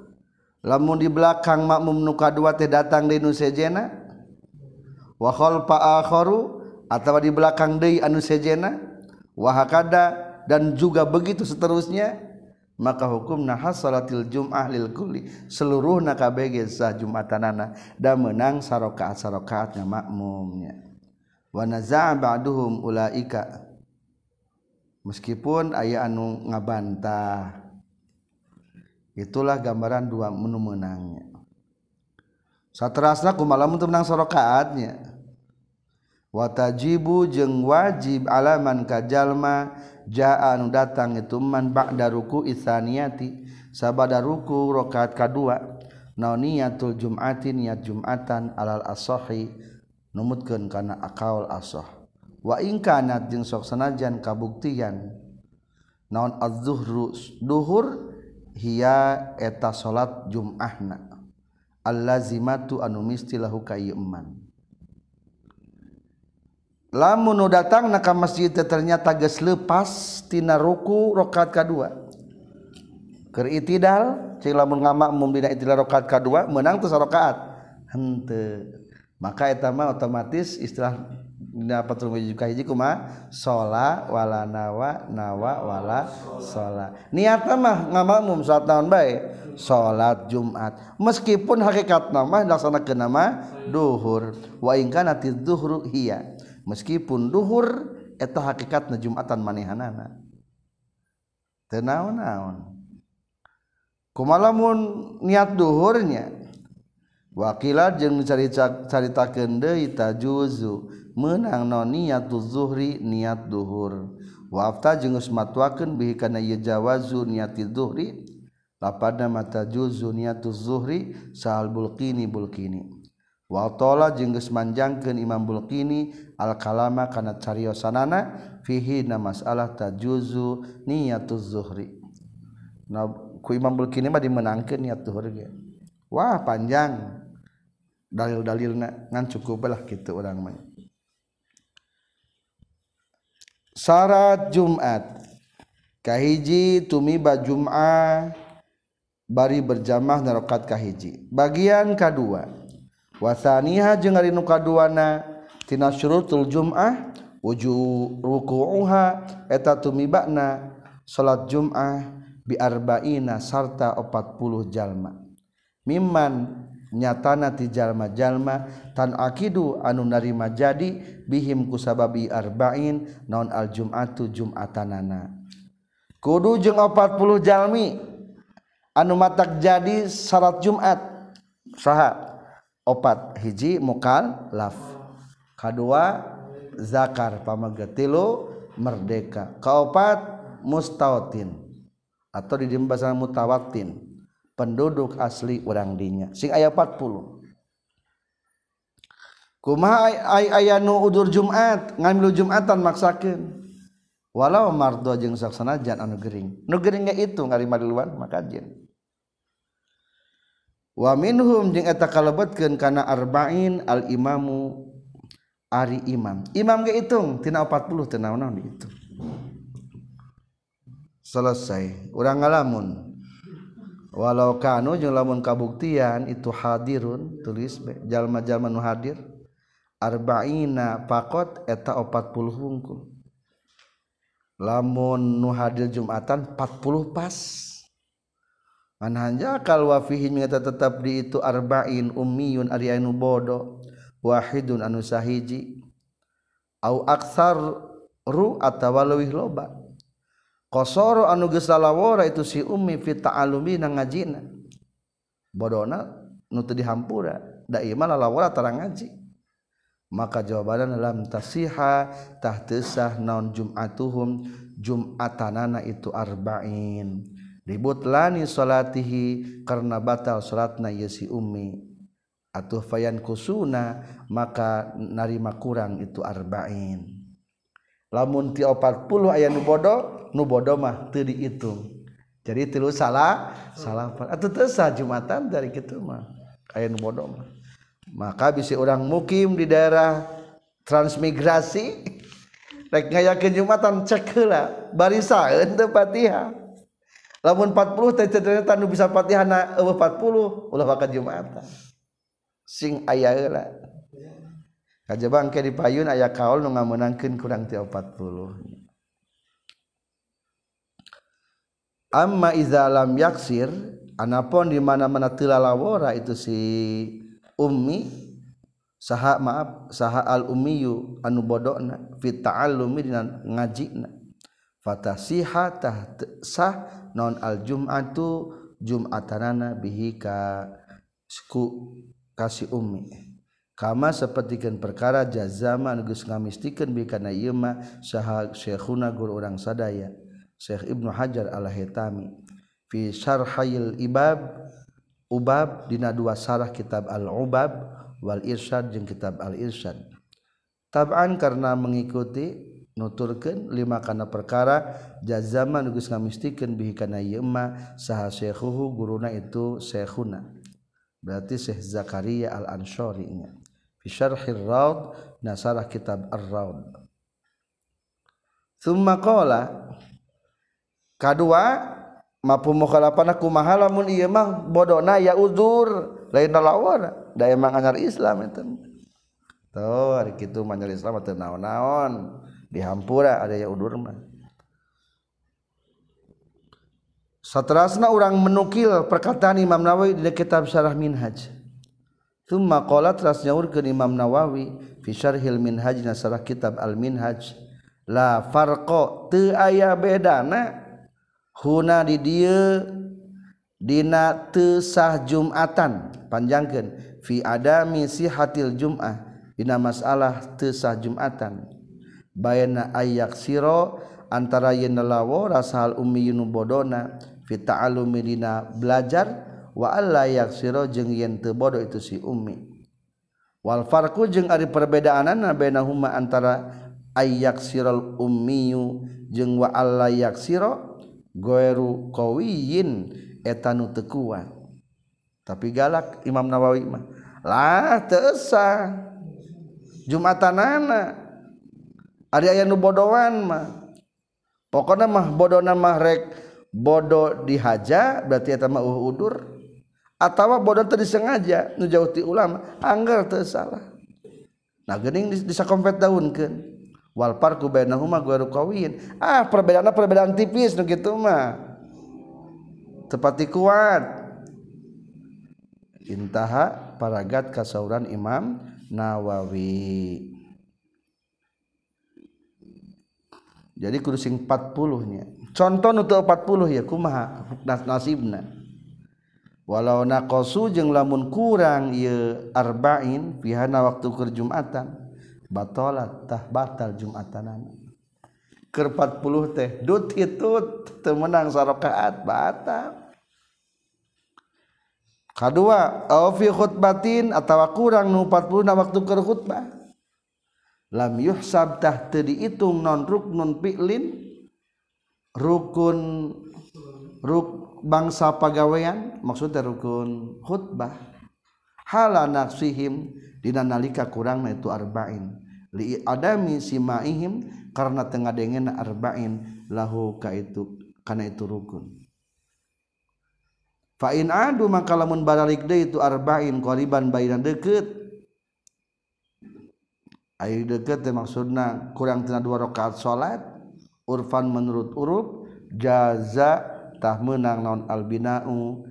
Lamun di belakang makmum nu kadua teh datang di nu sejena wa khalfa akharu atau di belakang dei anu sejena wahakada dan juga begitu seterusnya maka hukum nahas jum'ah lil kulli seluruh kabeh sah jumatanana dan menang sarokaat sarokaatnya makmumnya. Wa naza'a ba'duhum ulaika meskipun aya anu ngabantah. Itulah gambaran dua menu menangnya. Saterasna kumaha malam untuk menang sarokaatnya. watajibu jeung wajib alaman kajallma jaa datang itu man ba'da ruku itsaniyati sabada ruku rakaat kadua. Naoniyatul jum'ati niat jum'atan alal asohi numutkeun kana akaul asoh wa in kanat jeung sok sanajan kabuktian naon az-zuhru duhur hiya eta salat jum'ahna. Allazimatu anu mistilahu kayeman lamun nu datang na ka masjid ternyata geus lepas tina ruku rakaat kadua. Keur itidal cing lamun ngamakmum dina itidal rakaat kadua menang tu sarakaat henteu. Maka eta mah otomatis istilah dina patul juga hiji kumaha? Shola wala nawa nawa wala shola. Niatna mah ngamakmum salat naon bae? Salat Jumat. Meskipun hakikat nama laksanakeun nama duhur. Wa in tidzuhru hiya meskipun dhuhur eta hakikatna Jumatan manehanana. Teu naon-naon? Kumalamun niat duhurnya wakilat jeung caritakeun deui tajuzu menang non niat zuhri niat duhur. Wafta jeung geus matwakeun bihi kana ieu jawazu niat zuhri lapada mata juzu niat zuhri sahal bulqini bulqini. Waltola jengges manjangkeun Imam Bulqini al-kalama kana cariosanana fihi na masalah tajuzu niyatuz zuhri. Nah, ku Imam Bulqini mah dimenangkeun niat zuhur ge. Wah, panjang dalil-dalilna ngan cukup lah kitu urang mah. Syarat Jumat kahiji tumiba Jum'ah bari berjamaah narokat kahiji. Bagian kedua wasaniha jeung ari nu kaduana tina syurutul jum'ah wuju ruku'uha eta tumibana salat jum'ah bi arba'ina sarta 40 jalma. Mimman nyatana ti jalma-jalma tan akidu anu narima jadi bihim kusababi arba'in naon al jum'atu jum'atanana. Kudu jeung 40 jalmi anu matak jadi salat jum'at. Saha? opat hiji mukallaf kedua zakar pamagetilu merdeka. Kaopat mustautin. Atau di bahasa mutawatin. Penduduk asli orang dinya. Sing ayat 40 kumaha ay aya nu udur Jumat ngambil Jumatan maksakeun. Walau mardo jeung saksana jan anu gering. Nu gering itu ngarima duluan maka jin. wa minhum jeung eta kalebetkeun kana arba'in al imamu ari imam. Imam ge hitung tina 40 teu naon-naon selesai. Urang ngalamun. Walau kanu jeung lamun kabuktian itu hadirun tulis jalma-jalma nu hadir. Arba'ina pakot eta 40 wungkul lamun nu hadir jumatan 40 pas. Manhanja kal wa fihi nyata tetap di itu arba'in ummiyun ari anu bodoh wahidun anu sahiji. Au aksar ru atawa leuwih loba. Qasara anu geus lalawara itu si ummi fi ta'allumi na ngajina. Bodona nu teu dihampura da ieu mah lalawara tara ngaji. Maka jawaban lam tasiha tah naon jum'atuhum? Jum'atanana itu arba'in ribut lani salatihi karena batal salatna yesi ummi. Atuh fayan kusuna maka narima kurang itu arba'in. Lamun ti 40 aya nu bodoh nu mah teu dihitung jadi tilu salah salah atuh tesah jumatan dari kitu mah. Aya nu bodoh mah. Maka bisa orang mukim di daerah transmigrasi rek ngayakeun jumatan cek heula barisaeun teu Fatihah lamun 40 teh ternyata nu bisa Fatihah eueuh 40 ulah bakal Jumat sing aya heula kajaba engke di payun aya kaul nu ngameunangkeun kurang ti 40 amma iza lam yaksir anapun di mana-mana teu lalawara itu si ummi saha maaf saha al ummiyu anu bodona fi ta'allumi dina ngajina fatasiha tah sah non al jum'atu jum'atanana bihi ka ku kasih ummi. Kama sapertikeun perkara jazama geus ngamistikeun bi kana ieu mah saha syekhuna guru urang sadaya Syekh Ibnu Hajar Al-Hitami fi syarhil ibab ubab dina dua sarah kitab al-ubab wal irsyad jeung kitab al-irsyad. Tab'an karena mengikuti nuturkeun lima kana perkara jazama geus ngamistikeun bihi kana ieu mah saha syekhuhu guruna itu syekhuna. Berarti Syekh Zakaria al-Ansyari nya. Fi syarhir raud nasarah kitab ar-raud. Thumma qala kadua mampu mukhalafanah kumaha lamun mah bodona ya uzur lain lawan da emang anyar Islam itu tuh hari kitu manyar Islam teu naon-naon dihampura ada udurman seterasna orang menukil perkataan Imam Nawawi di kitab Syarah Minhaj. Thumma qala teras nyaurkeun Imam Nawawi fi Syarhil Minhaj na sarah kitab Al Minhaj la farqa teu aya bedana? Huna di dieu dina teu sah Jumatan. Panjangkeun fi adami sihatil Jum'ah. Dina masalah teu sah Jumatan. bayana ayak siro antara yen lawo rasahal ummi yunu bodona fita alumidina belajar wa alla yaksiro jeung yen teu bodo itu si ummi. Wal farqu jeung ari perbedaanana bainahuma antara ayyaksiral ummiyu jeung wa alla yaksiro goeru qawiyin eta nu teu kuat tapi galak Imam Nawawi mah lah teu Jumatanana Ari aya nu bodohan mah. Pokona mah bodona mah rek bodoh dihaja berarti eta mah uh udur. Atawa bodoh teu disengaja nu jauh ti ulama anggar teu salah. Nah geuning disakompet daunkeun. Wal farqu bainahuma ghairu qawiyyin. Ah perbedaanna perbedaan tipis nu kitu mah. Tepati kuat. Intaha paragat kasauran Imam Nawawi. jadi kurusing 40 nya contoh untuk 40 ya kumaha nasibna. Walau naqasu jeung lamun kurang ieu arba'in pihana waktu keur jumatan batalat tah batal jumatanan. Ke 40 teh dut itu temenang sarakaat batal. Kedua au fi khutbatin atawa kurang nu 40 na waktu ke khutbah. lam yuhsabtah itu non ruknun piklin rukun ruk bangsa pagawean maksudnya rukun khutbah. Hala nafsihim dina nalika kurangna itu arba'in. Li adami simaihim karena tengah dengen arba'in lahu ka itu karena itu rukun. Fa in adu maka lamun baralik deui itu arba'in qariban bainan deukeut Ayu deket maksudna kurang tina dua rakaat salat urfan menurut uruf jaza tah menang naon albinau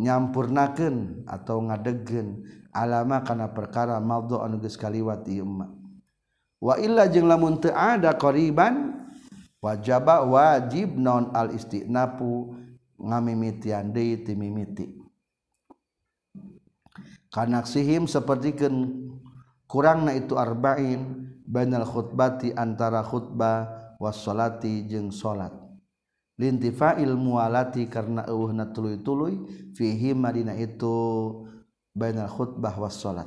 nyampurnakeun atau ngadegkeun. Alama kana perkara mawdu anu geus kaliwat ieu wa illa jeung lamun teu ada qariban wajaba wajib non al istinapu ngamimitian deui ti mimiti kanaksihim sapertikeun kurangna itu arba'in bainal khutbati antara khutbah was salati jeung salat. Lintifail mualati karena eueuhna tuluy-tuluy fihi madina itu bainal khutbah was salat.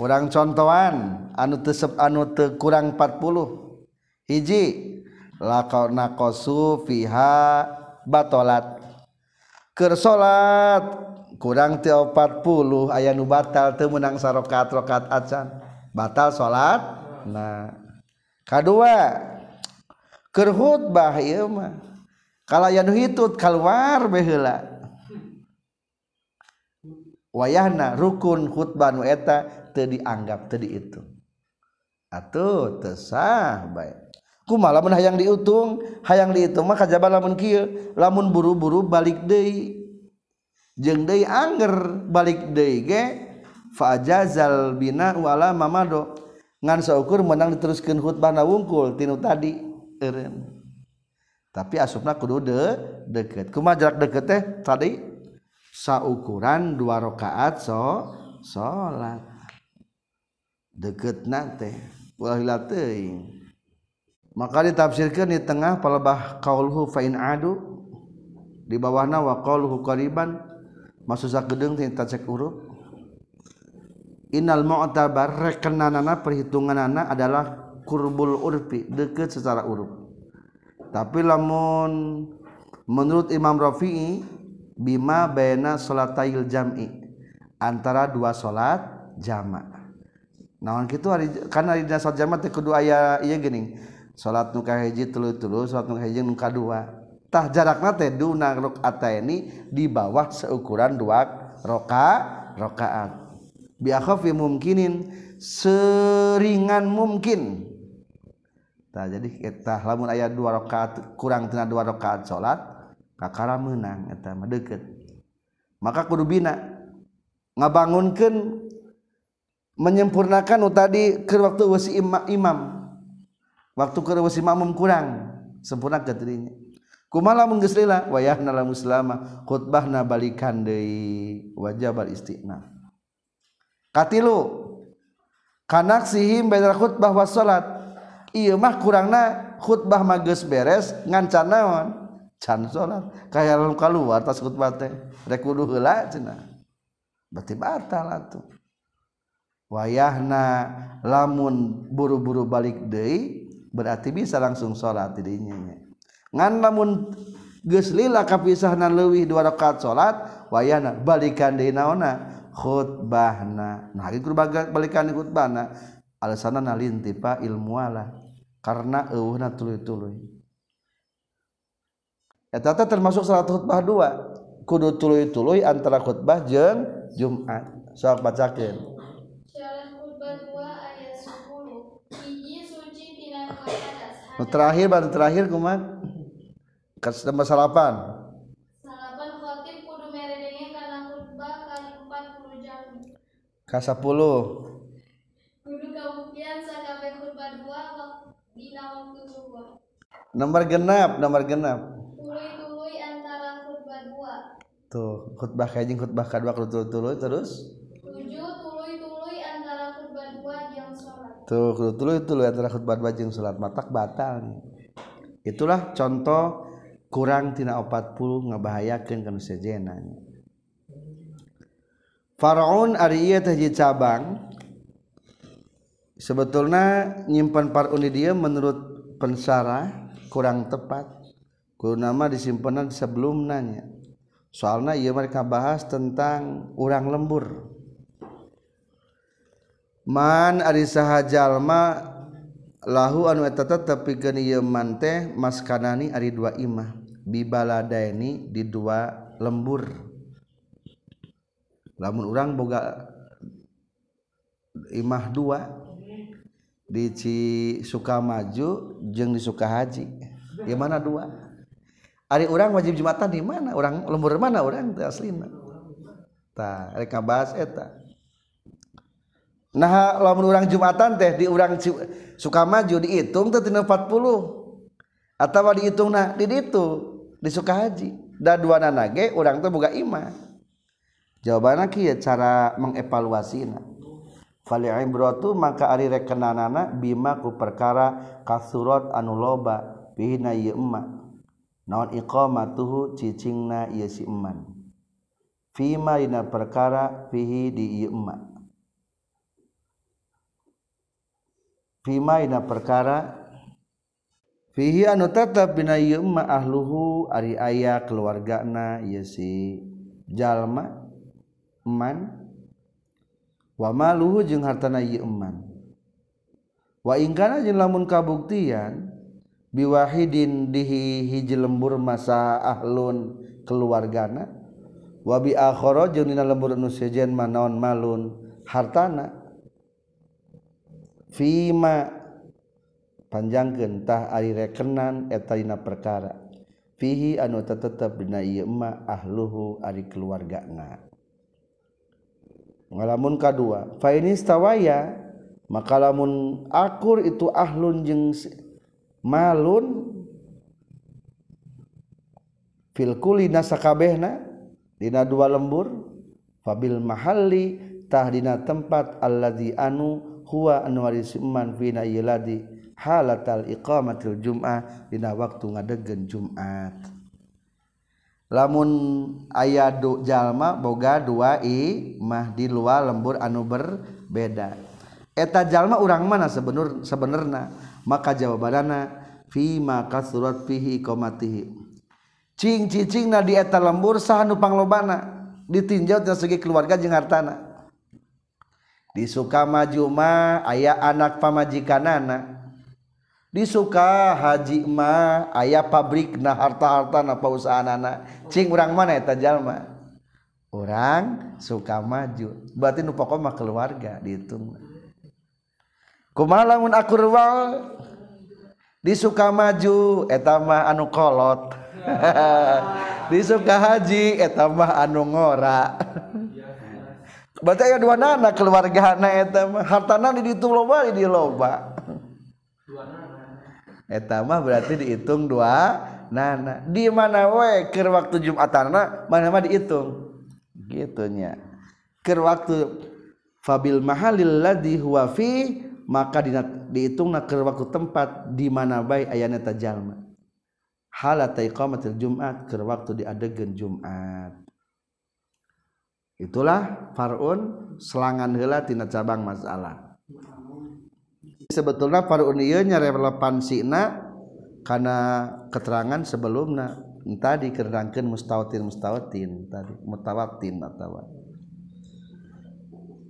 Orang contohan anu teu anu teu kurang 40 hiji laqona qasu fiha batolat. Keur salat kurang ti 40 aya nu batal teu meunang sarokat rokat acan batal salat? Nah. Kadua keur khutbah ieu mah. Kalayan hitut keluar baheula wayahna rukun khutbah nu eta teu dianggap teu diitung. Atuh teu sah bae kumaha lamun hayang diutung hayang diitung mah kajaba lamun kieu lamun buru-buru balik deui. jeung deui anger balik deui ge fajazal bina wala mamado. Ngan saukur menang diteruskan khutbahna wungkul tinu tadi eureun. Tapi asupna kudu de deket. Kumaha jarak deket teh tadi? Saukuran dua rakaat so salat deket nate ulah teuing. Maka ditafsirkan di tengah palebah qauluhu fa in adu. Di bawahna wa qauluhu qariban. maksud gedung tinta cek huruf. Innal mu'tabar rekenanana perhitunganana adalah kurbul urfi deket secara uruf tapi lamun menurut Imam Rafi'i bima baina salatayil jam'i antara dua salat jama'. naon kitu hari kan hari dina salat jama' teh kudu aya ieu geuning salat nu kahiji telu-telu, salat nu kahiji nu kadua tah jarakna teh duna rakaat ini di bawah seukuran dua roka rakaat bi akhafi mumkinin seringan mungkin tah jadi kita lamun aya dua rakaat kurang tina dua rakaat salat kakara menang eta mah deukeut. Maka kudu bina ngabangunkeun menyempurnakan tadi ke waktu wasi imam waktu ke si makmum kurang sempurna ke dirinya kumala menggeslila wayah nala muslama khutbahna balikan deui wajah bal istiqna katilu kanak sihim bainal khutbah was salat ieu mah kurangna khutbah mah geus beres ngancan naon? Can salat. Kaya lalu kaluar tas khutbah teh rek kudu heula cenah. Berarti batal atuh. Wayahna lamun buru-buru balik deui berarti bisa langsung salat tidinya. Ngan lamun geus lila kapisahan leuwih dua rakaat salat wayana balikan deui naonna khutbahna. Nah itu balikan di khutbahna. Alasanna nalintipa ilmu ala karena eueuhna tuluy-tuluy. Eta termasuk salat khutbah dua. Kudu tuluy-tuluy antara khutbah jeung Jumat. Sok bacakeun. Terakhir baru terakhir kumat kas nomor salapan salapan khotib kudu meredengnya karena khutbah kali 40 jam. Kasapuluh kudu kabuktian sakabe khutbah dua dina waktu dua. Nomor genap nomor genap. Tuluy-tuluy antara khutbah dua. Tuh khutbah kajing khutbah kedua kudu tuluy terus? Tuh dulu itu lu antara khutbah bajing salat matak batal itulah contoh kurang tina 40 ngabahayakan kan sejenan Faraun Ari Taji cabang. Sebetulnya nyimpan paruni dia menurut pensara kurang tepat. Kurang nama disimpenan sebelum nanya soalnya ia mereka bahas tentang orang lembur. Man ari saha jalma lahu anu eta tetep pikeun ieu man teh maskanani ari dua imah. bibaladaini di dua lembur. Lamun orang boga imah dua di Sukamaju jeung di Sukahaji di mana dua? Ari orang wajib jumatan di mana? Orang lembur mana orang teu aslina? Tah rek bahas eta. Nah lamun orang jumatan teh di orang Sukamaju dihitung teh 40 atau dihitung nah di ditu. disuka haji. Dan dua nage orang tuh buka iman. Jawabannya kia cara mengevaluasi Fali ibratu maka ari rekenanana bima ku perkara kasurat anu loba. Bihina ieu emma. Naon iqamatuhu cicingna ieu si eman fima dina perkara fihi di ieu emma. Fima dina perkara fihi anu tetap bina ieu ahluhu ari aya keluargana ieu si jalma man wa maluhu jeung hartana ieu man wa ingkana jeung lamun kabuktian biwahidin dihi hiji lembur masa ahlun keluargana wa bi akhara jeung dina lembur nu sejen manaon malun hartana. Fima panjangkentah ari rekenan etarina perkara. Fihi anu tetap binaima ahluhu ari keluargana. Ngalamun kadua fa ini stawaya maka lamun akur itu ahlun jeung malun fil kulina sakabehna dina dua lembur fabil mahalli tahdina tempat alladzi anu huwa anwaris man fina yiladi halatal iqamatil jum'ah dina waktu ngadegen Jumat. Lamun aya jalma boga dua i mah di luar lembur anu berbeda. Eta jalma urang mana sebenur sebenarnya maka jawabanana fi maka surat fihi iqamatihi cing cicing na di eta lembur sah nu panglobana ditinjau tina segi keluarga jeung hartana. Di sukamaju mah aya anak pamajikanana. disuka Hajimah ayaah pabrik nah harta-harta napa usahaana Cing urang mana eta jalma orang suka maju. Batin mah keluarga dihitung kumalamun akurwal disuka maju etama anu kolot. Disuka haji etama anu ngora. Berarti aya dua nana keluarga anak etama hartana di ditu loba di loba dua nana mah berarti dihitung dua Nana di mana we ke waktu Jumatan mana dihitung. Gitunya ke waktu Fabil mahalil lafi maka dihitung ke waktu tempat di mana baik ayatajallma hal Jumat ke waktu di adegan Jumat itulah Farun selangan helatina cabang masalah sebetulnya parunnya relevansina karena keterangan sebelumnya tadi kerangkan mustautin mustautin tadi mutawatin atau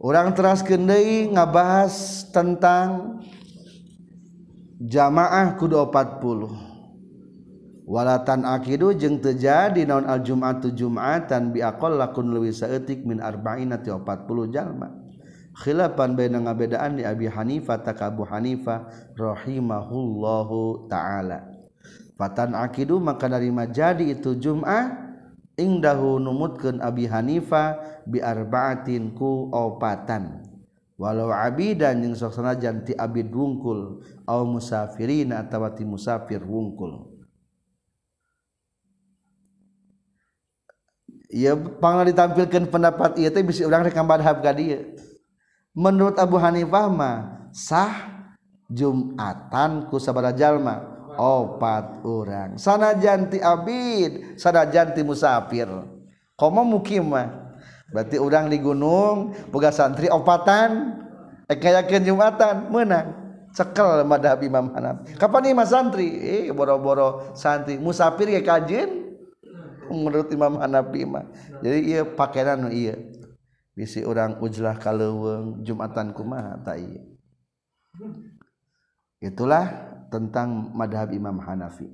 orang teras kendai ngabahas tentang jamaah kudu 40 walatan akidu jeng terjadi naon al jum'atu jum'atan biakol lakun lewi saeutik min arba'ina 40 jalma. khilafan baina ngabedaan di Abi Hanifah tak Abu Hanifah rahimahullahu taala. Fatan akidu maka dari jadi itu Jum'ah ingdahu numutkeun Abi Hanifah bi arba'atin ku opatan. Walau abidan yang sok sanajan ti abid wungkul au musafirin atawa ti musafir wungkul. Ya pangna ditampilkan pendapat ieu teh bisa urang rek madhab ka dieu. menurut Abu Hanifah mah sah Jumatan ku sabara jalma opat orang sana janti abid sana janti musafir. Komo mukimah berarti orang di gunung boga santri opatan eh kayakin jumatan menang cekel madhab Imam Hanafi. Kapan nih mas santri? Eh boro-boro santri. Musafir ya kajin? Menurut Imam Hanafi mah. Jadi iya pakaian iya bisi orang ujlah kaleweng jumatan kumaha tak iya. itulah tentang madhab Imam Hanafi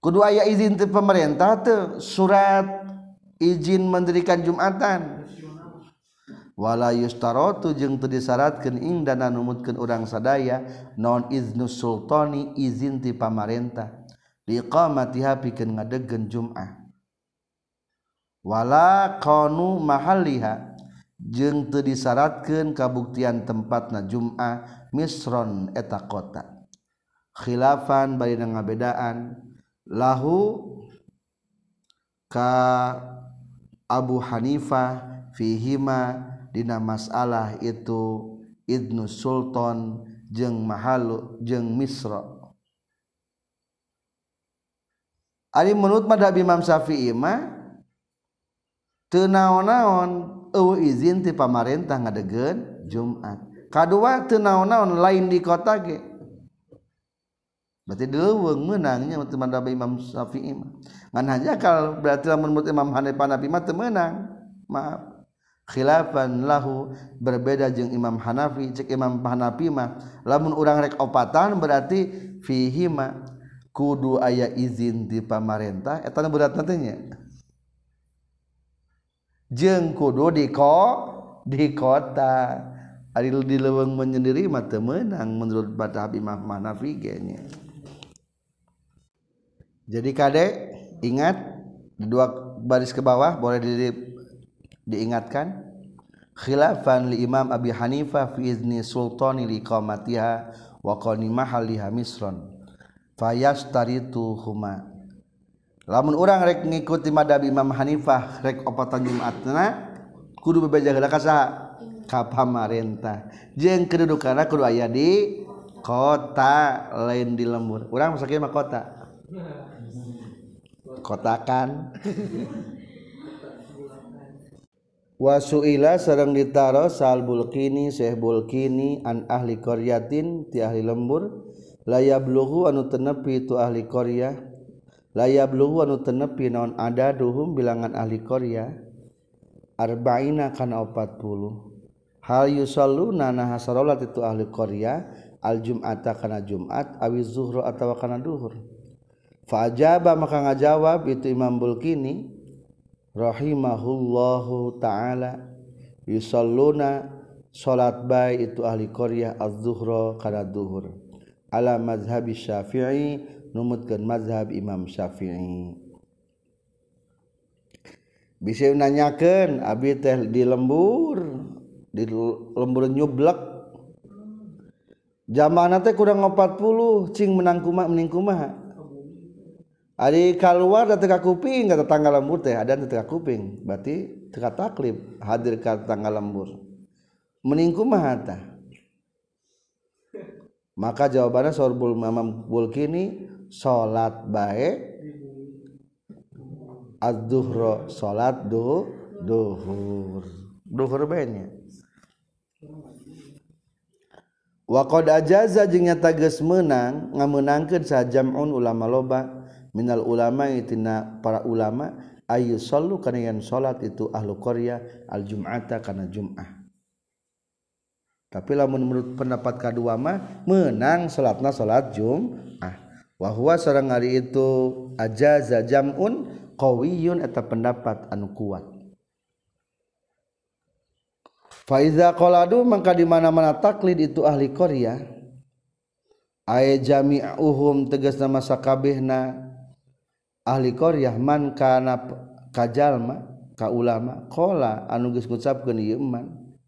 kudu aya izin ti pemerintah tuh surat izin mendirikan jumatan wala yustarotu jeung teu disyaratkeun ing dana numutkeun urang sadaya non iznu sultani izin ti pamarentah liqamatiha pikeun ngadegkeun jum'ah. wala qanu mahalliha. Jeung teu disyaratkeun kabuktian tempatna Jum'ah misron eta kota. Khilafan bari ngabedaan. Lahu ka Abu Hanifah fihima dina masalah itu Ibnu Sultan jeung mahalu jeung Misra. Ari menurut madhab Imam Syafi'i mah tenaon-naon izin ti pamarentah ngadegen Jumat. Kadua tenaon-naon lain di kota ge? Berarti leuweung menangnya untuk madhab Imam Syafi'i mah. Ngan haja kal berarti lamun menurut Imam Hanifah Nabi mah teu menang maaf. Khilafan lahu berbeda jeung Imam Hanafi cek Imam Hanafi mah. Lamun urang rek opatan berarti fihi mah kudu aya izin di pamarentah. Eta berat nantinya jeung kudu di ko di kota ari di leuweung menyendiri mah teu meunang menurut madhab Imam Hanafi nya. Jadi kade ingat dua baris ke bawah boleh di diingatkan. Khilafan li Imam Abi Hanifah fi izni sultani li qamatiha wa qani mahaliha misron fayastaritu huma lamun urang rek ngikuti madhab Imam Hanifah rek opatan Jumatna kudu bebeja ka saha? Ka pamarentah. Jeung kedudukanna kudu aya di kota lain di lembur. Urang masaknya mah kota. Kotakan Wasuila sarang ditaro sal bulkini Syekh bulkini an ahli koryatin ti ahli lembur layabluhu anu tenepi itu ahli Korea layabluhu anu tenepi naon ada duhum bilangan ahli Korea? Arba'ina kana 40 hal yusalluna nah salat itu ahli Korea? Al jum'ata kana Jumat awi zuhru atawa kana duhur? Fa ajaba maka ngajawab itu Imam Bulkini rahimahullahu taala yusalluna salat baik itu ahli Korea az-zuhra kana duhur. Ala mazhab Syafi'i numutkeun mazhab Imam Syafi'i. Bisa nanyakeun abi teh di lembur di lembur nyublek. Jamaah teh kurang 40 cing menang kumaha mending kumaha? Ari keluar dan teka kuping kata tanggal lembur teh ada teka kuping. Berarti teka taklif hadir ke tanggal lembur. Meningku mah maka jawabannya sorbul mamam bulkini salat baik ad-duhro salat du duhur. Duhur banyak wa qad ajaza jeung nyata geus meunang sajam'un ulama loba. Minal ulama itina para ulama ayu sallu kana yang salat itu ahlu Korea al jum'ata kana jum'ah. Tapi lamun menurut pendapat kedua mah menang salatna salat jum'ah wahwa seorang hari itu ajaza jamun qawiyun atau pendapat anu kuat Faiza koladu maka di mana mana taklid itu ahli Korea. Ayat jami'uhum tegas nama sakabehna ahli Korea man kana kajalma ka ulama kola anu geus ngucapkeun ieu man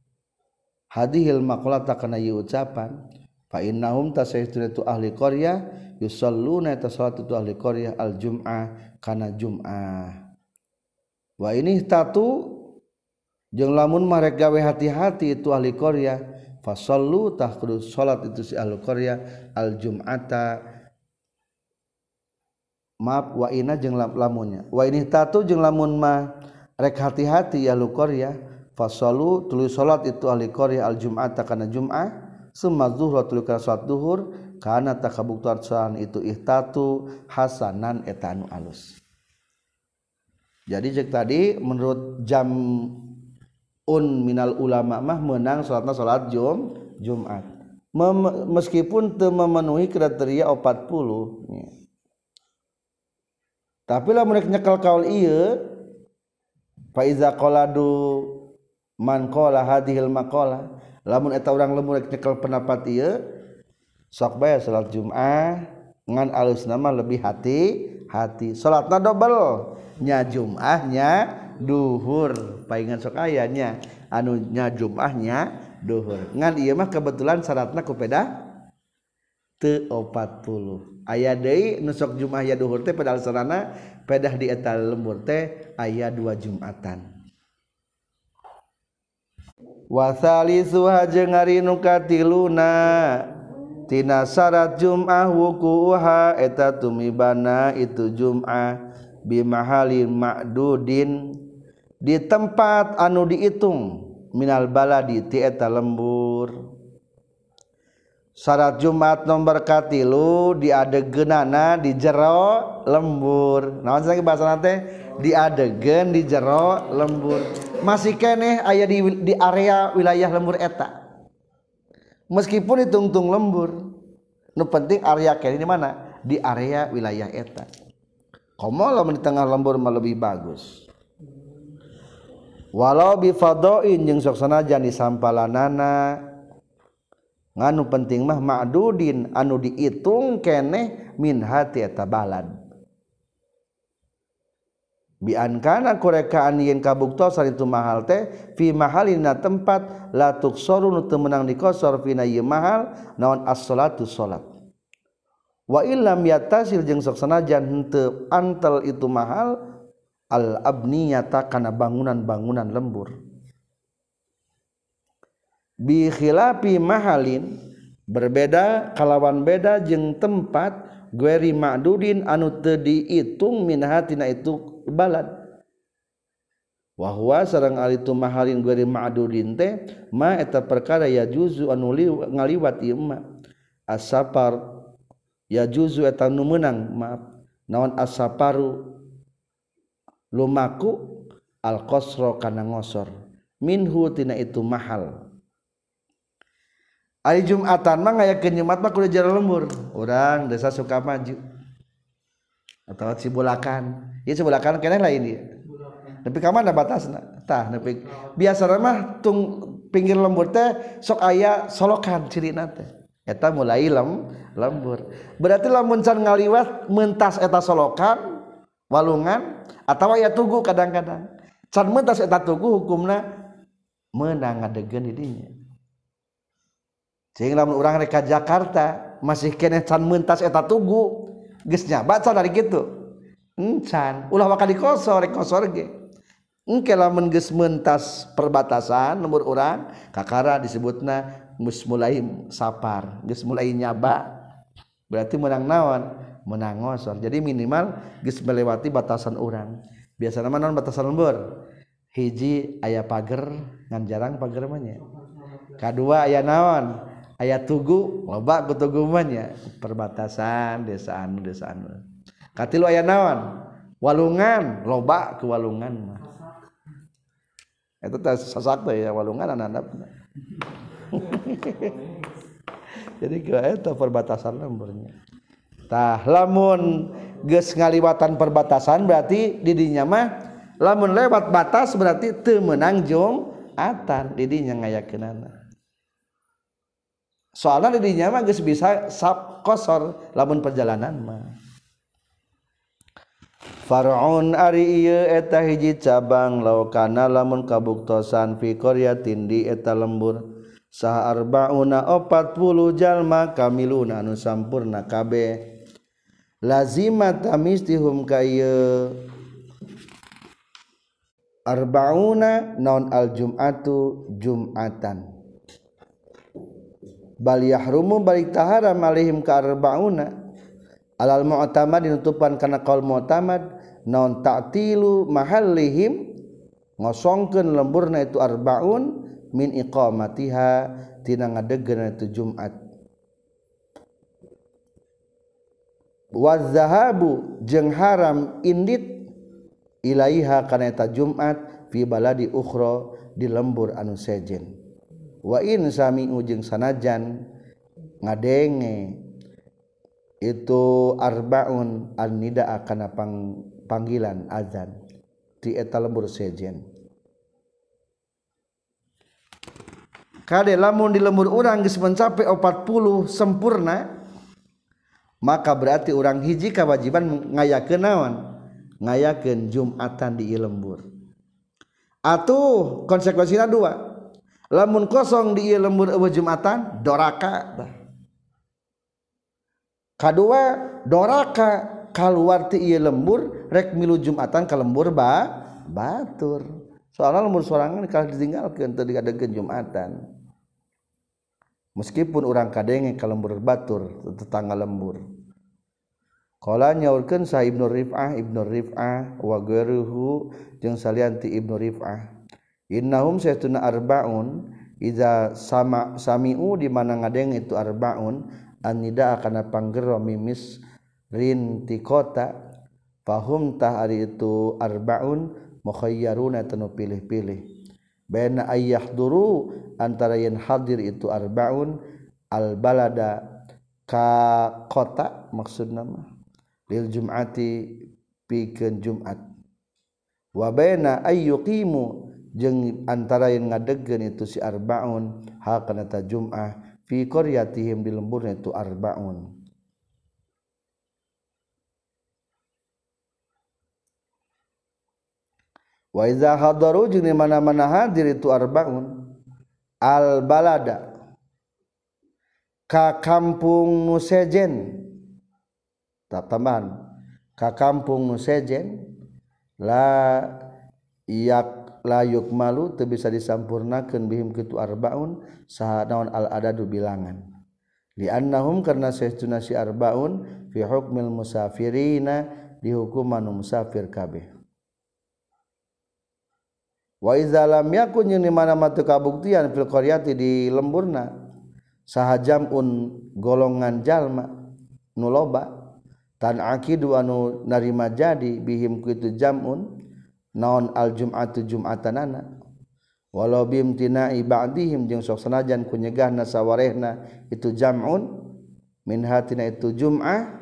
hadihil maqala takana ieu ucapan fa innahum tasaytuna tu ahli Korea yusalluna ta salat tu ahli Korea al jum'ah kana jum'ah. Wa ini tatu jeung lamun marek gawe hati-hati itu ahli Korea fasallu tah kudu salat itu si ahli Korea al jum'ata maaf wa ina jeung lamunnya. Wa ini tatu jeung lamun mah rek hati-hati ya lu Korea fasalu tuluy salat itu ahli Korea al Jumat kana Jumat summa zuhur tuluy salat duhur kana takabuktuan itu ihtatu hasanan etanu alus. Jadi cek tadi menurut jam un minal ulama mah menang salatna salat Jum Jumat. Mem meskipun teu memenuhi kriteria 40 tapi lah mereka nyekel kaul iya Faiza qaladu man qala hadhil maqala lamun eta urang lembur nyekel pendapat ieu sok bae salat Jumat ngan alus nama lebih hati hati. Salatna dobel. Nya Jumatnya duhur. Paingan sok ayahnya. Anunya Jumatnya duhur. Ngan iya mah kebetulan syaratna kupeda te 40 ayah deui nu sok Jumat ya duhur teh padahal sarana pedah di eta lembur teh ayah dua Jumatan. Wasali suha jeung ari nu katiluna. tina syarat jum'ah wukuha eta tumibana itu jum'ah bimahalin ma'dudin. Di tempat anu dihitung minal baladi ti eta lembur. Syarat Jumat nomor katilu di adegenana di jero lembur. Naon lagi bahasa nate? Di adegen di jero lembur. Masih keneh ayah di, di area wilayah lembur eta. meskipun ditungtung lembur nu penting area kene di mana? Di area wilayah eta. Komo lamun di tengah lembur mah lebih bagus. Walau bifadoin jeung sok sanajan disampalanana nganu penting mah ma'dudin anu diitung keneh min hati eta balad bian kana kurekaan yen kabuktosan itu mahal teh fi mahalina tempat la tuksoru nu teu meunang dikosor fina ieu mahal naon as-salatu salat. Wa illam yatasil jeung sok sanajan henteu antel itu mahal al abniyata kana bangunan-bangunan lembur. Bikhilapi mahalin berbeda kalawan beda jeung tempat gueri ma'dudin anu teu diitung min hatina itu balad. Wahwa sareng ari itu mahalin gueri ma'dudin teh ma eta perkara ya juzu anu ngaliwat ieu ma. Asapar ya juzu eta nu meunang maaf naon asaparu? Lumaku al qasra kana ngosor. Minhu tina itu mahal. Ari Jumatan mah ngaya ke Jumat mah kudu jalan lembur. Urang desa suka maju. atau cibulakan ya cibulakan kena lain dia tapi kamu ada batasnya tah tapi biasa mah tung pinggir lembur teh sok ayah solokan ciri nate eta mulai lem lembur. Berarti lamun can ngaliwat mentas eta solokan walungan atau ya tugu kadang-kadang. Can mentas eta tugu hukumna menang adegan dirinya sehingga lamun orang reka Jakarta masih kena can mentas eta tugu. geus nyabat saudari gitu. Encan. Ulah wakal dikosor kosor ge. Engke lamun geus mentas perbatasan nomor orang kakara disebutna geus mulai sapar geus mulai nyaba. Berarti menang naon? Menang ngosor. Jadi minimal geus melewati batasan orang biasanya mana batasan lembur? Hiji ayah pagar ngan jarang pagar mah nya. Kadua aya naon? Ayat tugu loba ku tugumannya perbatasan desa anu desa anu. Katilu aya naon? Walungan loba ke walungan mah. Itu sasak teh ya walungan anak jadi ke eta perbatasan lemburnya tah lamun geus ngaliwatan perbatasan berarti didinya mah lamun lewat batas berarti teu meunang jong atan. Didinya ngayakeunana soalnya didinya mah geus bisa sab kosor lamun perjalanan mah. Far'un ari ieu eta hiji cabang laukana lamun kabuktosan fi qaryatin di eta lembur. Saha arbauna 40 jalma kamiluna anu sampurna kabeh lazima tamistihum ka ieu. Arbauna naon al jum'atu jum'atan. baliyah rumu balik tahara malihim karbauna alal mu'tamad dinutupan karena kaul mu'tamad. Non ta'tilu mahallihim. Ngosongkeun lemburna itu arbaun min iqamatiha. Tina ngadegna itu Jumat. Wazahabu jeung haram indit ilaiha kana eta Jumat fi baladi ukhra di lembur anu sejen. wainami ujung sanajan ngadenge itu arbaun alnida akan pang, panggilan adzan ti eta lembur sejen. Kade lamun di lembur orang geus mencapai 40 sempurna maka berarti orang hiji kewajiban ngayakeun naon? Ngayakeun jumatan di lembur atuh konsekuensinya dua. lamun kosong di lembur ewe jumatan doraka bah. kedua doraka keluar ti iya lembur rek milu jumatan ke lembur ba batur. Soalnya lembur sorangan kalau ditinggalkan tadi ada jumatan. Meskipun orang kadenge ke lembur batur tetangga lembur. Kala nyaurkeun sa Ibnu Rif'ah Ibnu Rif'ah wa ghairihi jeung salian ti Ibnu Rif'ah. Innahum saytuna arbaun idza sama sami'u di mana ngadeng itu arbaun anida kana panggero mimis rin ti kota fahum tah ari itu arbaun mukhayyaruna tanu pilih-pilih. Baina ayyahduru antara yen hadir itu arbaun al balada ka kota maksudna mah lil jum'ati pikeun Jumat. Wa baina ayyuqimu jeung antara yang ngadegeun itu si arbaun hal kana ta Jum'ah fi qaryatihim di lemburna itu arbaun. Wa iza hadaru jeung mana-mana hadir itu arbaun al balada ka kampung nu sejen. Tak tambahan ka kampung nu sejen la yak layuk malu teu bisa disampurnakeun bihim kitu arbaun saha naon al adadu bilangan. Li annahum karna saestuna si arbaun fi hukmil musafirina di hukuman musafir kabeh. Wa iza lam yakun yang mana matu kabuktian fil qaryati di lemburna saha jamun golongan jalma nu loba tan akidu anu narima jadi bihim ku itu jamun naon aljumatu jumatanana? Walau bimtina ibadihim jeung sok sanajan ku nyegahna sawarehna itu jam'un min hatina itu jum'ah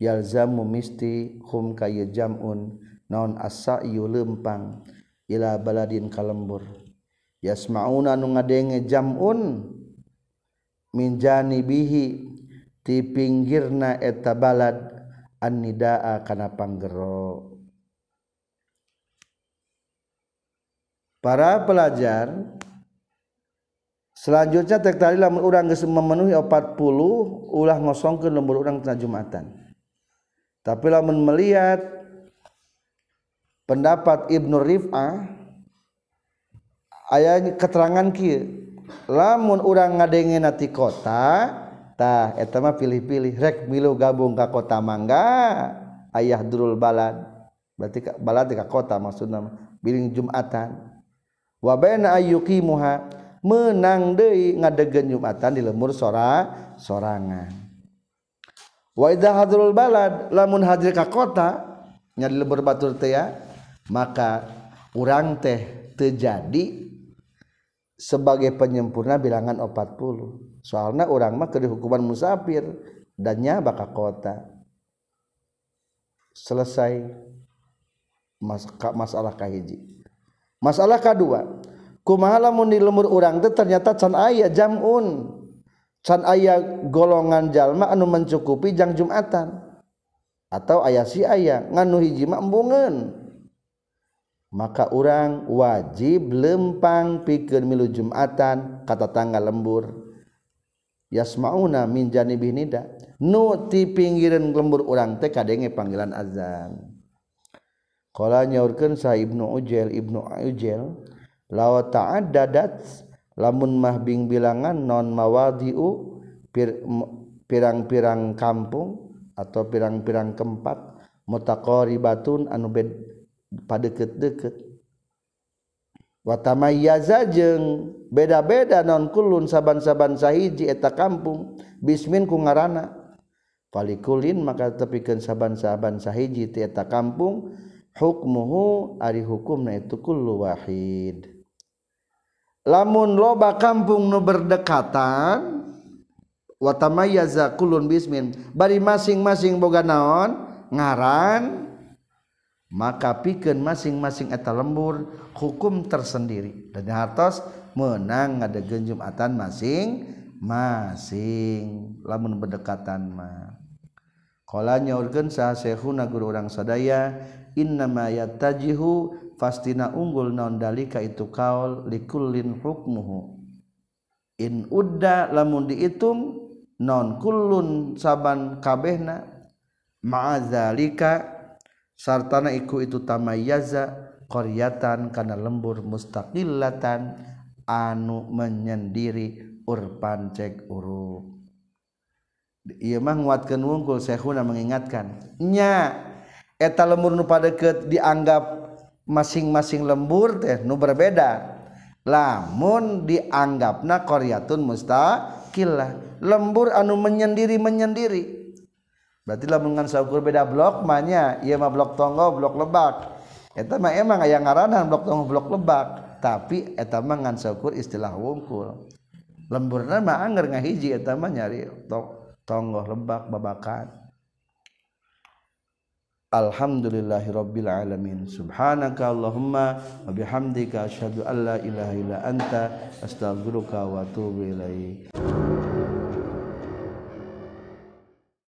yalzamu misti hum kaya jam'un. Naon as-sa'yu lempang ila baladin kalembur. Yasmauna nu ngadenge jam'un min janibihi ti pinggirna eta balad annidaa kana panggero para pelajar selanjutnya tektari lamun urang geus memenuhi 40 ulah ngosongkeun lembur urang tina Jumatan. Tapi lamun melihat pendapat Ibnu Rif'ah aya keterangan kieu lamun urang ngadengena ti kota tah eta mah pilih-pilih rek milu gabung ka kota mangga ayah durul balad. Berarti balad di kota maksudnya biling jumatan. Wa baina ayyuqimuha menang deui ngadegeun jumatan di lemur sora sorangan. Wa idza hadrul balad lamun hadir ka kota nya di lembur batur teh ya maka orang teh terjadi sebagai penyempurna bilangan 40 soalnya orang mah ke hukuman musafir dan nyaba ke kota. Selesai mas masalah kahiji masalah kedua kumahalamun di lemur orang itu ternyata can ayah jamun. Can ayah golongan jalma anu mencukupi jang jumatan. Atau ayah si ayah nganu hiji embungan maka orang wajib lempang pikir milu jumatan kata tangga lembur. Yasmauna min janibih nida. Nu ti pinggiran lembur orang teh kadenge panggilan azan. Kala nyaurkeun sa Ibnu Ujail Ibnu Ujail law ta'addadat lamun mah bing bilangan non mawadi'u pirang-pirang kampung atau pirang-pirang tempat mutaqaribatun anu bed padeukeut-deukeut wa tamayyaza jeung beda-beda non kulun saban-saban sahiji eta kampung bismin ku ngaranna falikulin maka tepikeun saban-saban sahiji ti eta kampung hukmuhu ari hukum na itukul Wahid. Lamun loba kampung nu berdekatan watamazakulun bismin bari masing-masing boga naon? Ngaran maka piken masing-masing eta lembur hukum tersendiri. Dan hartos menang ada genjumatan masing-masing. Lamun berdekatan mah. Kolanya urgensa sehuna guru orang sadaya inna ma tajihu fastina unggul naon dalika itu kaul likullin hukmuhu. In udda lamun dihitung non kulun saban kabehna ma'adzalika sartana iku itu tamayaza qaryatan kana lembur mustaqillatan anu menyendiri urpan cek uruk. Ieu mah nguatkeun wungkul syekhuna mengingatkan nya eta lembur nu padeukeut dianggap masing-masing lembur teh nu berbeda. Lamun dianggapna qaryatun mustaqillah. Lembur anu menyendiri menyendiri. Berarti lamun ngan saukur beda blok mahnya ieu mah blok tonggo blok lebak. Eta mah emang aya ngaranan blok tonggo blok lebak. Tapi eta mah ngan saukur istilah wungkul. Lemburna mah anger ngahiji eta mah nyari tonggo lebak babakan. Alhamdulillahirabbil alamin. Subhanaka Allahumma wa bihamdika asyhadu an la ilaha illa anta astaghfiruka wa atubu ilaik.